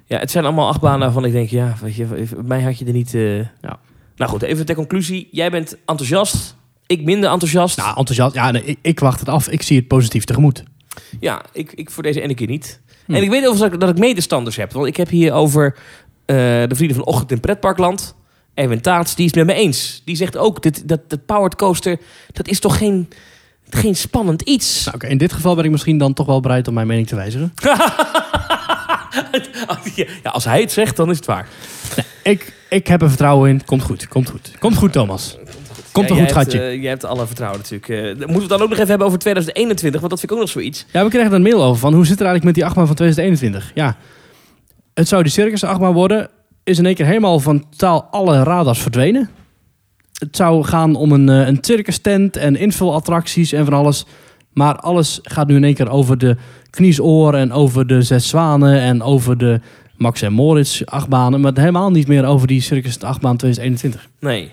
Ja, het zijn allemaal achtbanen waarvan ik denk, ja, weet je, bij mij had je er niet... eh, Ja. Nou goed, even ter conclusie. Jij bent enthousiast, ik minder enthousiast. Nou, enthousiast. Ja, nee, ik, ik wacht het af. Ik zie het positief tegemoet. Ja, ik, ik voor deze ene keer niet. Hm. En ik weet overigens dat ik, medestanders heb. Want ik heb hier over eh, de Vrienden van Ochtend in Pretparkland. Erwin Taats, die is het met me eens. Die zegt ook, dit, dat, dat powered coaster, dat is toch geen, geen spannend iets? Nou, oké, in dit geval ben ik misschien dan toch wel bereid om mijn mening te wijzigen. ja, als hij het zegt, dan is het waar. Ik, ik heb er vertrouwen in. Komt goed, komt goed. Komt goed, Thomas. Komt Ja, een goed hebt, gatje. eh, jij hebt alle vertrouwen natuurlijk. Eh, moeten we het dan ook nog even hebben over 2021, want dat vind ik ook nog zoiets. Ja, we kregen er een mail over van hoe zit het eigenlijk met die achtbaan van 2021? Ja, het zou die circus achtbaan worden. Is in één keer helemaal van totaal alle radars verdwenen. Het zou gaan om een, eh, een circus tent en invulattracties en van alles. Maar alles gaat nu in één keer over de kniesoor en over de zes zwanen en over de Max en Moritz achtbanen. Maar helemaal niet meer over die circus achtbaan 2021. Nee,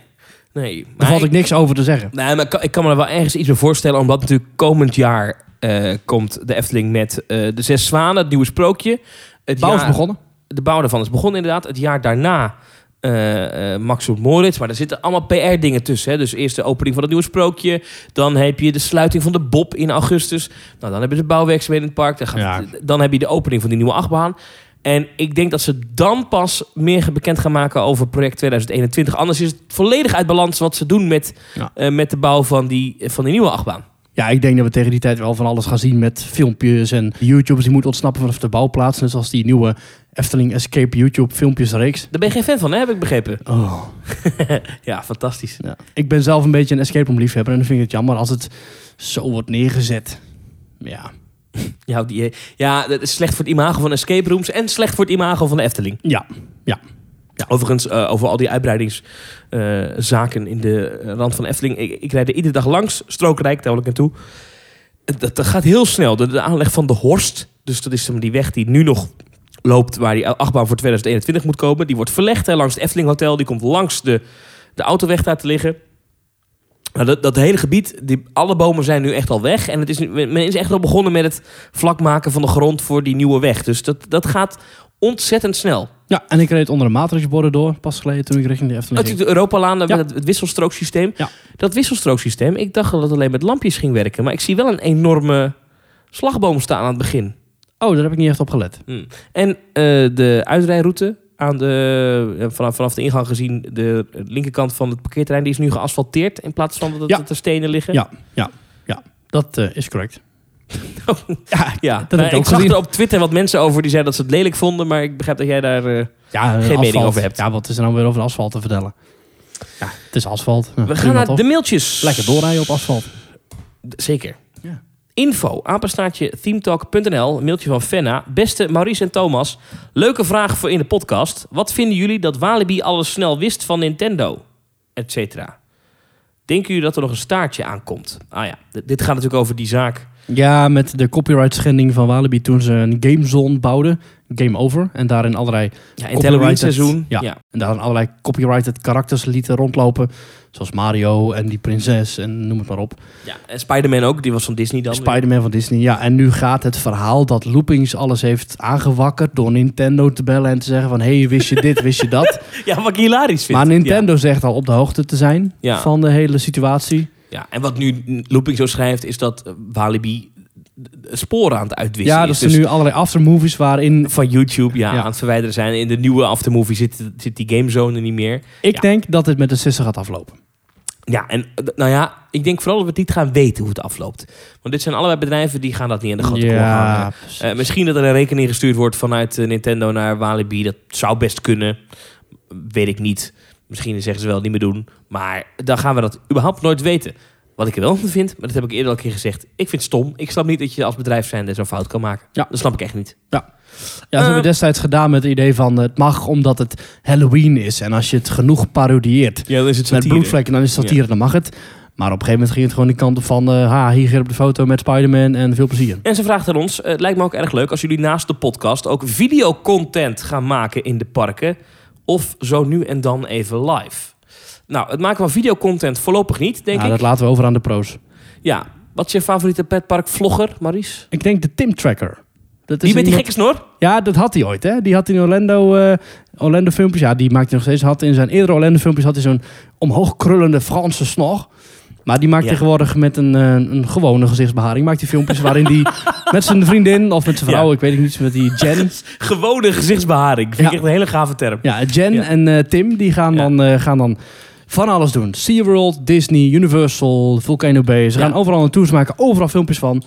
nee. Daar valt ik- ik niks over te zeggen. Nee, maar ik kan, ik kan me er wel ergens iets bij voorstellen. Omdat natuurlijk komend jaar eh, komt de Efteling met eh, de Zes Zwanen, het nieuwe sprookje. Het Bouw is jaar- begonnen. De bouw daarvan is begonnen inderdaad. Het jaar daarna eh, Max en Moritz. Maar er zitten allemaal PR-dingen tussen. Hè. Dus eerst de opening van het nieuwe sprookje. Dan heb je de sluiting van de Bob in augustus. Nou, dan heb je de bouwwerkzaamheden in het park. Dan, gaat Ja. dan heb je de opening van die nieuwe achtbaan. En ik denk dat ze dan pas meer bekend gaan maken over project 2021. Anders is het volledig uit balans wat ze doen met, Ja. eh, met de bouw van die, van die nieuwe achtbaan. Ja, ik denk dat we tegen die tijd wel van alles gaan zien met filmpjes en YouTubers die moeten ontsnappen vanaf de bouwplaats. Net zoals die nieuwe Efteling Escape YouTube filmpjes reeks. Daar ben je geen fan van, hè? heb ik begrepen. Oh. Ja, fantastisch. Ja. Ik ben zelf een beetje een escape room liefhebber en dan vind ik het jammer als het zo wordt neergezet. Ja, Ja, die, ja, dat is slecht voor het imago van escape rooms en slecht voor het imago van de Efteling. ja, Overigens, eh, over al die uitbreidingszaken in de eh, rand van Efteling. Ik, ik rijd er iedere dag langs, Strookrijk, daar wil ik naartoe. Dat, dat gaat heel snel. De, de aanleg van de Horst, dus dat is die weg die nu nog loopt... waar die achtbaan voor 2021 moet komen. Die wordt verlegd hè, langs het Efteling Hotel. Die komt langs de, de autoweg daar te liggen. Nou, dat, dat hele gebied, die, alle bomen zijn nu echt al weg. En het is, men is echt al begonnen met het vlak maken van de grond voor die nieuwe weg. Dus dat, dat gaat ontzettend snel. ja, en ik reed onder de matrixborden door, pas geleden toen ik richting de Efteling ging. Natuurlijk de Europalaan Ja. het, het wisselstrooksysteem. Ja. Dat wisselstrooksysteem, ik dacht dat het alleen met lampjes ging werken. Maar ik zie wel een enorme slagboom staan aan het begin. Oh, daar heb ik niet echt op gelet. Hmm. En eh, de uitrijroute aan de, eh, vanaf, vanaf de ingang gezien, de linkerkant van het parkeerterrein, die is nu geasfalteerd in plaats van dat Ja. er stenen liggen. Ja, ja, ja. Dat eh, is correct. ja, ja. Dat heb Nou, ik zag er op Twitter wat mensen over die zeiden dat ze het lelijk vonden, maar ik begrijp dat jij daar... eh, ja Geen asfalt. mening over hebt. Ja, wat is er nou weer over asfalt te vertellen? Ja, het is asfalt. Ja, We gaan naar de mailtjes. Lekker doorrijden op asfalt. Zeker. Info, apenstaartje themetalk.nl, mailtje van Fenna. Beste Maurice en Thomas, leuke vraag voor in de podcast. Wat vinden jullie dat Walibi alles snel wist van Nintendo? Etcetera. Denken jullie dat er nog een staartje aankomt? Ah ja, dit gaat natuurlijk over die zaak Ja, met de copyright schending van Walibi toen ze een gamezone bouwden. Game Over. En daarin allerlei Ja, in het Halloween seizoen. ja. ja. En daar allerlei copyrighted karakters lieten rondlopen. Zoals Mario en die prinses en noem het maar op. Ja, en Spider-Man ook, die was van Disney dan. Spider-Man van Disney. Ja, en nu gaat het verhaal dat Loopings alles heeft aangewakkerd door Nintendo te bellen en te zeggen van... Hé, hey, wist je dit, wist je dat? Ja, wat ik hilarisch vind. Maar Nintendo zegt al op de hoogte te zijn Ja. van de hele situatie. Ja, en wat nu Looping zo schrijft, is dat eh, Walibi de sporen aan het uitwisselen Ja, is. dat er Dus nu allerlei aftermovies waarin... van YouTube ja, Ja. aan het verwijderen zijn. In de nieuwe aftermovie zit, zit die gamezone niet meer. Ik Ja. denk dat het met de 60 gaat aflopen. Ja, en eh, nou ja, ik denk vooral dat we het niet gaan weten hoe het afloopt. Want dit zijn allebei bedrijven die gaan dat niet in de grote ja. Eh, misschien dat er een rekening gestuurd wordt vanuit eh, Nintendo naar Walibi. Dat zou best kunnen. Weet ik niet. Misschien zeggen ze wel niet meer doen. Maar dan gaan we dat überhaupt nooit weten. Wat ik er wel van vind, maar dat heb ik eerder al een keer gezegd. Ik vind het stom. Ik snap niet dat je als bedrijf zijnde zo'n fout kan maken. Ja. Dat snap ik echt niet. Ja, ze hebben destijds gedaan met het idee van het mag omdat het Halloween is. En als je het genoeg parodieert Ja, dan is het met bloedvlekken, dan is het satire, dan mag het. Maar op een gegeven moment ging het gewoon de kant op van... eh, ha, hier op de foto met Spider-Man en veel plezier. En ze vraagt aan ons, eh, het lijkt me ook erg leuk als jullie naast de podcast ook videocontent gaan maken in de parken. Of zo nu en dan even live. Nou, het maken van videocontent voorlopig niet, denk Ja, ik. dat laten we over aan de pro's. Ja. Wat is je favoriete petpark vlogger, Maries? Ik denk de Tim Tracker. Dat Die met die gekke snor? Ja, dat had hij ooit, hè? Die had in Orlando, eh, Orlando filmpjes. Ja, die maakt hij nog steeds. Had in zijn eerdere Orlando filmpjes had hij zo'n omhoog krullende Franse snor. Maar die maakt Ja. tegenwoordig met een, eh, een gewone gezichtsbeharing. Maakt hij filmpjes waarin die met zijn vriendin of met zijn vrouw, Ja. ik weet het niet, met die Jen. Gewone gezichtsbeharing. Vind ik echt een hele gave term. Ja, Jen en eh, Tim, die gaan, dan, eh, gaan dan van alles doen. SeaWorld, Disney, Universal, Volcano Bay. Ze gaan overal naartoe, ze maken overal filmpjes van.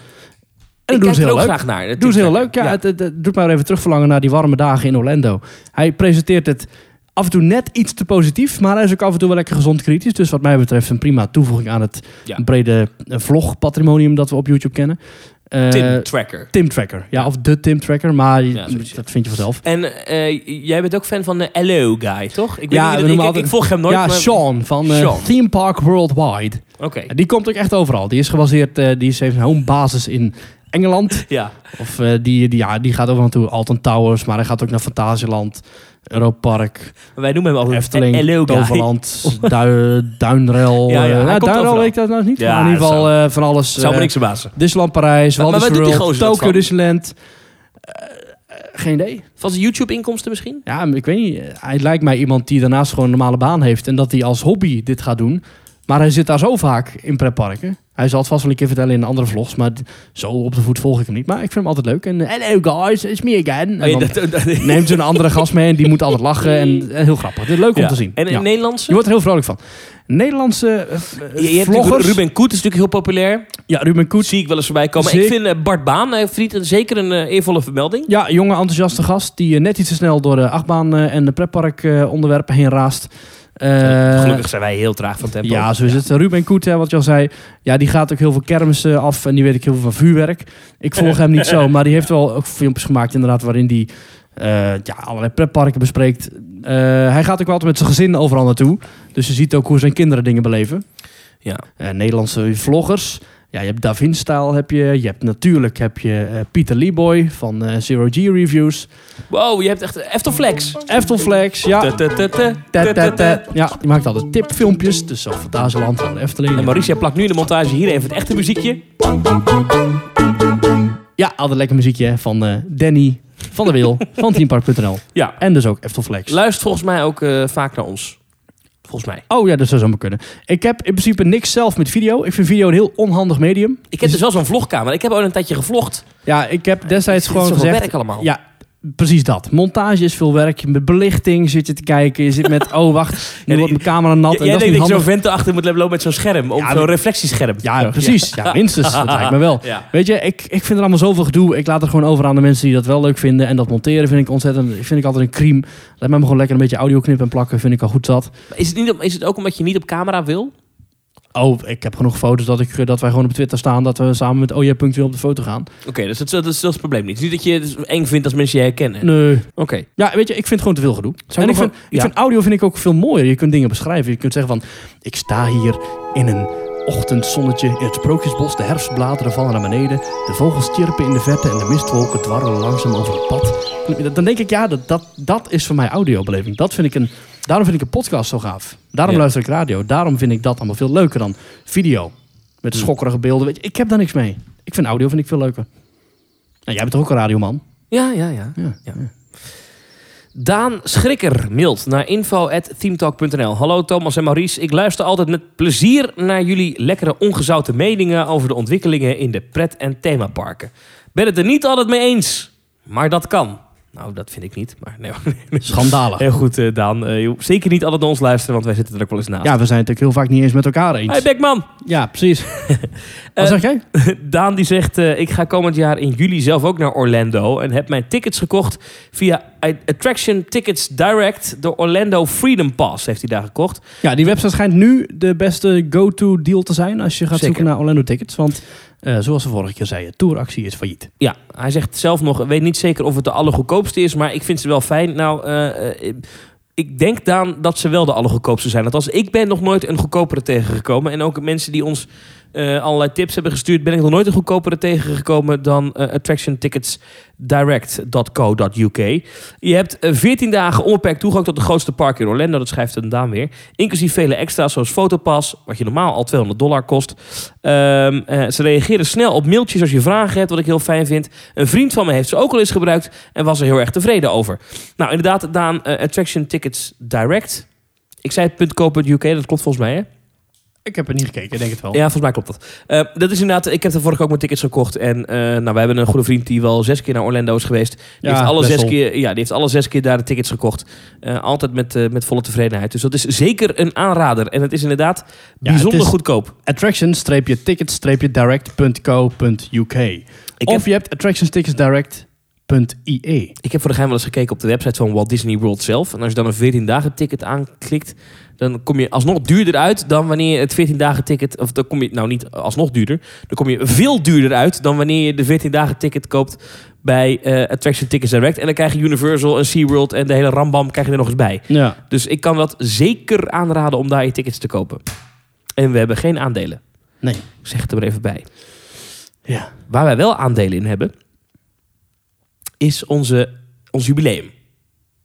En ik dat doen kijk ze heel ook leuk. graag naar. Doen ze heel leuk. Ja, Het, het, het doet mij even terugverlangen naar die warme dagen in Orlando. Hij presenteert het af en toe net iets te positief, maar hij is ook af en toe wel lekker gezond kritisch. Dus wat mij betreft een prima toevoeging aan het Ja. brede eh, vlog-patrimonium dat we op YouTube kennen. Eh, Tim Tracker. Tim Tracker. Ja, of de Tim Tracker, maar Ja, dat vind je vanzelf. En eh, jij bent ook fan van de Hello Guy, toch? Ik, Ja, niet, ik, volg hem nooit. ja, maar- Sean van Sean. Theme Park Worldwide. Oké. Die komt ook echt overal. Die is gebaseerd, die is- heeft een home basis in Engeland. Ja. Of die, die, ja, die gaat overal naartoe. Alton Towers, maar hij gaat ook naar Fantasieland, Europa Park, Wij noemen hem altijd Efteling, Hello. Toverland, Dui, Duinrel. Ja, ja, eh, hij nou, Duinrel weet ik dat nou niet. Ja, maar in ieder geval eh, van alles. Zou me eh, niks verbazen. Disneyland Parijs, Walt Disney World, Tokyo? Disneyland. Geen idee. Van zijn YouTube-inkomsten misschien? Ja, ik weet niet. Hij lijkt mij iemand die daarnaast gewoon een normale baan heeft. En dat hij als hobby dit gaat doen. Maar hij zit daar zo vaak in pretparken. Hij zal het vast wel een keer vertellen in andere vlogs. Maar zo op de voet volg ik hem niet. Maar ik vind hem altijd leuk. En eh, hello guys, it's me again. En Oh, dan neemt een andere gast mee. En die moet altijd lachen. En eh, heel grappig. Dit is leuk om Ja. te zien. En in Ja. Nederlandse? Je wordt er heel vrolijk van. Nederlandse eh, Je, je hebt vloggers. Ruben Koet is natuurlijk heel populair. Ja, Ruben Koets. Zie ik wel eens voorbij komen. Zeker. Ik vind Bart Baan verdient een- zeker een eervolle vermelding. Ja, jonge enthousiaste gast. Die net iets te snel door de achtbaan en de pretpark onderwerpen heen raast. Eh, Gelukkig zijn wij heel traag van tempo. Ja, zo is het. Ruben Koet, hè, wat je al zei. Ja, die gaat ook heel veel kermissen af. En die weet ik heel veel van vuurwerk. Ik volg hem niet zo. Maar die heeft wel ook filmpjes gemaakt inderdaad. Waarin die eh, ja, allerlei pretparken bespreekt. Eh, hij gaat ook wel altijd met zijn gezin overal naartoe. Dus je ziet ook hoe zijn kinderen dingen beleven. Ja. Nederlandse vloggers. Ja, je hebt Davin Style heb je. Je hebt natuurlijk heb je eh, Pieter Leeboy van eh, Zero G Reviews. Wow, je hebt echt Eftelflex. Eftelflex, ja. Ja, die maakt altijd tipfilmpjes. Dus zo Fantasieland van de Efteling. En Mauricia plakt nu in de montage hier even het echte muziekje. Ja, altijd lekker muziekje van eh, Danny van der Wil van teampark.nl. Ja. En dus ook Eftelflex. Luistert volgens mij ook vaak naar ons. Volgens mij. Oh ja, dat zou zomaar kunnen. Ik heb in principe niks zelf met video. Ik vind video een heel onhandig medium. Ik heb dus wel zo'n vlogkamer. Ik heb ook een tijdje gevlogd. Ja, ik heb destijds gewoon gezegd... allemaal. Ja, precies dat. Montage is veel werk. Met belichting zit je te kijken. Je zit met, oh wacht, nu Ja, wordt mijn camera nat. En jij dat denkt dat je zo'n vent achter moet lopen met zo'n scherm. Of Ja, zo'n reflectiescherm. Ja, precies. Ja, minstens. Dat lijkt me wel. Weet je, ik, ik vind er allemaal zoveel gedoe. Ik laat er gewoon over aan de mensen die dat wel leuk vinden. En dat monteren vind ik ontzettend, vind ik altijd een crime. Laat maar gewoon lekker een beetje audio knippen en plakken. Vind ik al goed zat. Is het, niet, is het ook omdat je niet op camera wil? Oh, ik heb genoeg foto's dat, ik, dat wij gewoon op Twitter staan. Dat we samen met OJ.nl op de foto gaan. Oké, dus dat, dat, is, dat is het probleem niet. Niet dat je het eng vindt als mensen je herkennen. Nee. Oké. Ja, weet je, ik vind gewoon te veel gedoe. En ik vind, ik ja. vind audio vind ik ook veel mooier. Je kunt dingen beschrijven. Je kunt zeggen van, ik sta hier in een ochtendzonnetje in het sprookjesbos. De herfstbladeren vallen naar beneden. De vogels chirpen in de verte en de mistwolken dwarrelen langzaam over het pad. Dan denk ik, ja, dat, dat, dat is voor mij audiobeleving. Dat vind ik een, daarom vind ik een podcast zo gaaf. Daarom Ja. luister ik radio. Daarom vind ik dat allemaal veel leuker dan video. Met schokkerige beelden. Weet je, ik heb daar niks mee. Ik vind audio vind ik veel leuker. En jij bent toch ook een radioman? Ja, ja, ja. Ja. Ja. Daan Schrikker mailt naar info.themetalk.nl. Hallo Thomas en Maurice. Ik luister altijd met plezier naar jullie lekkere ongezouten meningen over de ontwikkelingen in de pret- en themaparken. Ben het er niet altijd mee eens, maar dat kan. Nou, dat vind ik niet. Maar nee, Schandalig. heel goed, eh, Daan. Eh, zeker niet altijd naar ons luisteren, want wij zitten er ook wel eens naast. Ja, we zijn het natuurlijk heel vaak niet eens met elkaar eens. Hey Beckman! Ja, precies. Eh, Wat zeg jij? Daan die zegt, eh, ik ga komend jaar in juli zelf ook naar Orlando en heb mijn tickets gekocht via Attraction Tickets Direct. De Orlando Freedom Pass heeft hij daar gekocht. Ja, die website schijnt nu de beste go-to deal te zijn als je gaat Zeker. zoeken naar Orlando tickets. Want eh, zoals we vorige keer zeiden, touractie is failliet. Ja, hij zegt zelf nog, weet niet zeker of het de allergoedkoopste is, maar ik vind ze wel fijn. Nou, eh, eh, ik denk dan dat ze wel de allergoedkoopste zijn. Althans, ik ben nog nooit een goedkopere tegengekomen. En ook mensen die ons eh, allerlei tips hebben gestuurd, ben ik nog nooit een goedkopere tegengekomen dan eh, attractionticketsdirect.co.uk. Je hebt eh, 14 dagen onbeperkt toegang tot de grootste park in Orlando, dat schrijft een Daan weer. Inclusief vele extra's zoals fotopas, wat je normaal al 200 dollar kost. Ehm, eh, ze reageren snel op mailtjes als je vragen hebt, wat ik heel fijn vind. Een vriend van me heeft ze ook al eens gebruikt en was er heel erg tevreden over. Nou, inderdaad, Daan, eh, Attraction Tickets Direct. Ik zei het .co.uk, dat klopt volgens mij, hè? Ik heb er niet gekeken, ik denk het wel. Ja, volgens mij klopt dat. Eh, dat is inderdaad, ik heb er vorige ook mijn tickets gekocht. En eh, nou, we hebben een goede vriend die wel zes keer naar Orlando is geweest. Die, Ja, heeft, alle zes wel. keer, ja, die heeft alle zes keer daar de tickets gekocht. Eh, altijd met, met volle tevredenheid. Dus dat is zeker een aanrader. En het is inderdaad bijzonder het is- goedkoop. Attraction-tickets-direct.co.uk Of heb, je hebt attractionsticketsdirect.ie. ik heb voor de geheim wel eens gekeken op de website van Walt Disney World zelf. En als je dan een 14 dagen ticket aanklikt, dan kom je alsnog duurder uit dan wanneer je het 14 dagen ticket, of dan kom je, nou niet alsnog duurder, dan kom je veel duurder uit dan wanneer je de 14 dagen ticket koopt bij eh, Attraction Tickets Direct. En dan krijg je Universal en SeaWorld en de hele rambam krijg je er nog eens bij. Ja. Dus ik kan dat zeker aanraden om daar je tickets te kopen. En we hebben geen aandelen. Nee. Ik zeg het er maar even bij. Ja. Waar wij wel aandelen in hebben, is onze, ons jubileum.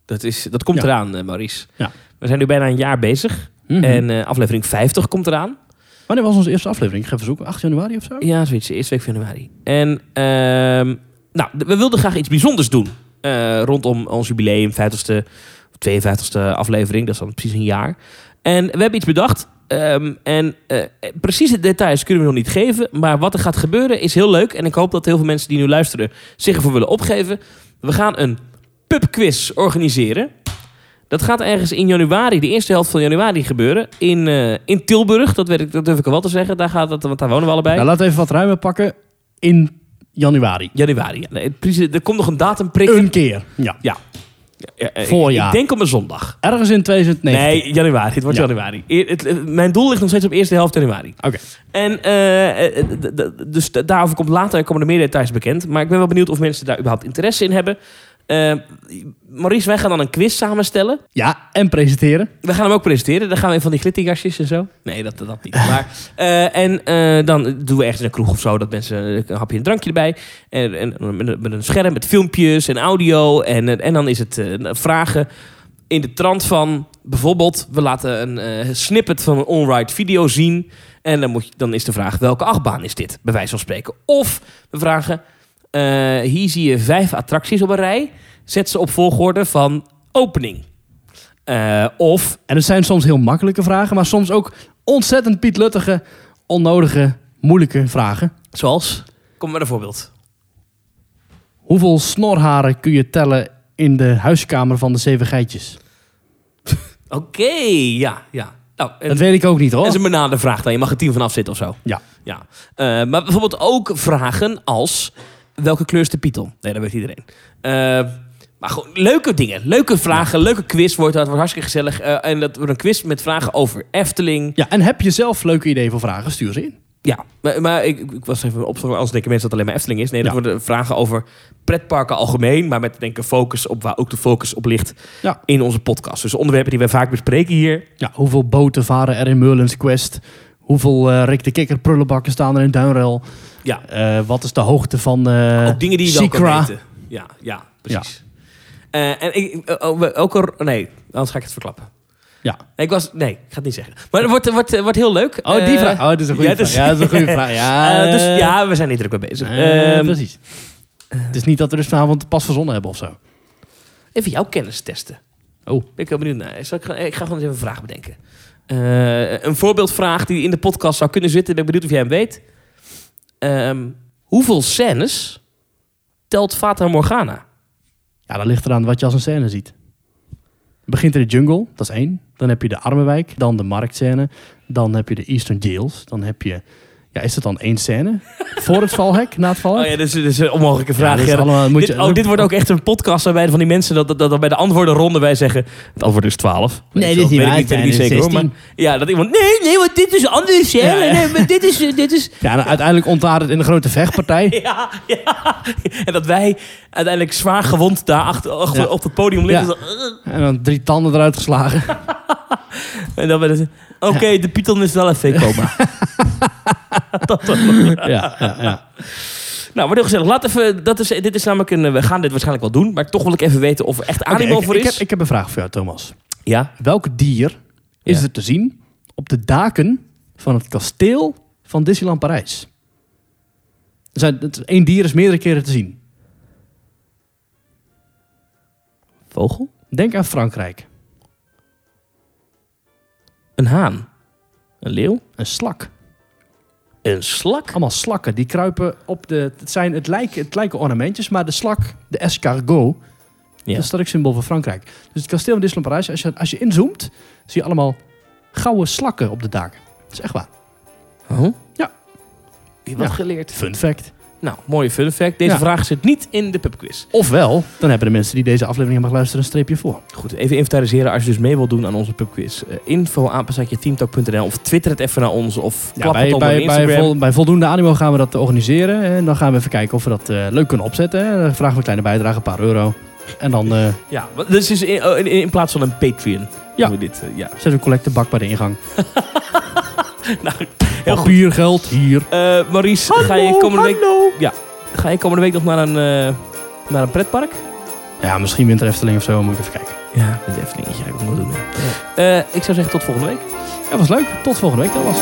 Dat, is, dat komt Ja. eraan, eh, Maurice. Ja. We zijn nu bijna een jaar bezig. Mhm. En eh, aflevering 50 komt eraan. Wanneer was onze eerste aflevering? Ik ga even zoeken. 8 januari of zo? Ja, zoiets. Eerste week van januari. En ehm, nou, we wilden graag iets bijzonders doen. eh, rondom ons jubileum, 50ste, 52ste aflevering. Dat is dan precies een jaar. En we hebben iets bedacht. Ehm, en eh, precieze details kunnen we nog niet geven. Maar wat er gaat gebeuren is heel leuk. En ik hoop dat heel veel mensen die nu luisteren zich ervoor willen opgeven. We gaan een pubquiz organiseren. Dat gaat ergens in januari, de eerste helft van januari gebeuren. In, eh, in Tilburg, dat, weet ik, dat durf ik al wel te zeggen. Daar gaat het, want daar wonen we allebei. Nou, laten we even wat ruimer pakken. In januari. Januari. Ja. Nee, precies, er komt nog een datum prikken. Een keer. Ja. Ja, eh, Voorjaar. Ik denk op een zondag. Ergens in 2019. Nee, januari. Het wordt Ja. januari. Eer- het- het- mijn doel ligt nog steeds op eerste helft januari. Oké. En eh, eh, dus daarover komt later komen er meer details bekend. Maar ik ben wel benieuwd of mensen daar überhaupt interesse in hebben. Eh, Maurice, wij gaan dan een quiz samenstellen. Ja, en presenteren. We gaan hem ook presenteren. Dan gaan we in van die glitterjasjes en zo. Nee, dat, dat niet. Maar, eh, en eh, dan doen we ergens een kroeg of zo... dat mensen een hapje en een drankje erbij. En, en met, een- scherm met filmpjes en audio. En, eh, en dan is het vragen in de trant van... bijvoorbeeld, we laten een snippet van een on-ride video zien... en dan, moet je, dan is de vraag, welke achtbaan is dit? Bij wijze van spreken. Of we vragen, eh, hier zie je vijf attracties op een rij... Zet ze op volgorde van opening. Eh, of En het zijn soms heel makkelijke vragen, maar soms ook ontzettend pietluttige, onnodige, moeilijke vragen. Zoals? Kom met een voorbeeld. Hoeveel snorharen kun je tellen in de huiskamer van de zeven geitjes? Oké, ja, ja. Nou, en, Dat weet ik ook niet hoor. dat is een benade vraag dan. Je mag er tien van afzitten of zo. Ja. ja. Eh, maar bijvoorbeeld ook vragen als... Welke kleur is de Python? Nee, dat weet iedereen. Eh, maar gewoon leuke dingen. Leuke vragen. Leuke quiz wordt dat. wordt hartstikke gezellig. Eh, en dat wordt een quiz met vragen over Efteling. Ja, en heb je zelf leuke ideeën voor vragen? Stuur ze in. Ja, maar, maar ik, ik was even op als denken mensen dat het alleen maar Efteling is. Nee, dat Ja. worden vragen over pretparken algemeen, maar met denk ik focus op waar ook de focus op ligt Ja. in onze podcast. Dus onderwerpen die wij vaak bespreken hier. Ja, hoeveel boten varen er in Merlin's Quest? Hoeveel eh Rick de Kikker prullenbakken staan er in Duinrel? Ja. Eh, wat is de hoogte van eh Ook dingen die je wel kan weten. Ja, ja precies. En ik, eh, oh, ook er, nee, anders ga ik het verklappen. Ja. Nee, ik was, nee, ik ga het niet zeggen. Maar het wordt, wordt, wordt heel leuk. Oh, die vraag. Oh, dat is een goede ja, vraag. Ja, dat is een goede vraag. Ja, dus ja, we zijn niet druk mee bezig. eh, Ehm, precies. Het is niet dat we dus vanavond pas verzonnen hebben of zo. even jouw kennis testen. Oh. Ben ik wel benieuwd naar. Ik, ga- ik ga gewoon eens even een vraag bedenken. Eh, een voorbeeldvraag die in de podcast zou kunnen zitten. Ben ik benieuwd of jij hem weet. Ehm, hoeveel scènes telt Fata Morgana? Ja, dat ligt eraan wat je als een scène ziet. Het begint in de jungle, dat is één. Dan heb je de Armenwijk, dan de marktscène. Dan heb je de Eastern Jails. Dan heb je... Ja, is het dan één scène? Voor het valhek, na het valhek? Oh ja, dit is, dit is een onmogelijke vraag. Ja, dit is Gerrit. allemaal- moet dit, je- oh, dit wordt ook echt een podcast waarbij van die mensen dat, dat, dat bij de antwoordenronde wij zeggen. Het antwoord is 12. Nee, dit is niet waar, weet ik niet zeker er hoor. Maar, 16. ja, dat iemand. Nee, nee, want dit is anders. Hè? Ja, ja. Nee, maar dit is. eh, Dit is Ja, en uiteindelijk ontstaat het in een grote vechtpartij. ja, ja. En dat wij uiteindelijk zwaar gewond daar achter, op het podium liggen. En dan drie tanden eruit geslagen. En dan werden ze. Oké, de Python is wel even coma. ja, ja, ja. nou, wordt heel gezellig. Laat even. Dat is, dit is namelijk een. We gaan dit waarschijnlijk wel doen. Maar toch wil ik even weten of er echt animo ik, voor ik is. heb, ik heb een vraag voor jou, Thomas. Ja. Welk dier is er te zien op de daken van het kasteel van Disneyland Parijs? Er zijn, het, één dier is meerdere keren te zien. Vogel? Denk aan Frankrijk. Een haan. Een leeuw. Een slak. Een slak. Allemaal slakken. Die kruipen op de... Het, zijn, het, lijken, het lijken ornamentjes, maar de slak, de escargot... Ja. Dat is het symbool van Frankrijk. Dus het kasteel van Disneyland Parijs, als je, als je inzoomt... zie je allemaal gouden slakken op de daken. Dat is echt waar. Oh? Ja. Je wat Ja. geleerd. Fun fact. Nou, mooie fun fact. Deze Ja. vraag zit niet in de pubquiz. Ofwel, dan hebben de mensen die deze aflevering hebben geluisterd een streepje voor. Goed, even inventariseren als je dus mee wilt doen aan onze pubquiz. Uh, info apenstaatje teamtalk.nl of twitter het even naar ons of Ja, klap bij, het onder bij, bij, Instagram. vol- bij voldoende animo gaan we dat organiseren. En dan gaan we even kijken of we dat eh, leuk kunnen opzetten. En dan vragen we een kleine bijdrage, een paar euro. En dan eh Ja, dus is in, in, in plaats van een Patreon. Ja. we dit, ja. we een collectebak bij de ingang. Nou, heel goed. Papiergeld hier. Eh Maurice, ga je komende week... Ja, ga je komende week nog naar een, eh, naar een pretpark? Ja, misschien Winter Efteling of zo. Moet ik even kijken. Ja, een dingetje. ga ik ook nog doen. hè. Eh, ik zou zeggen tot volgende week. Ja, was leuk. Tot volgende week, Thomas.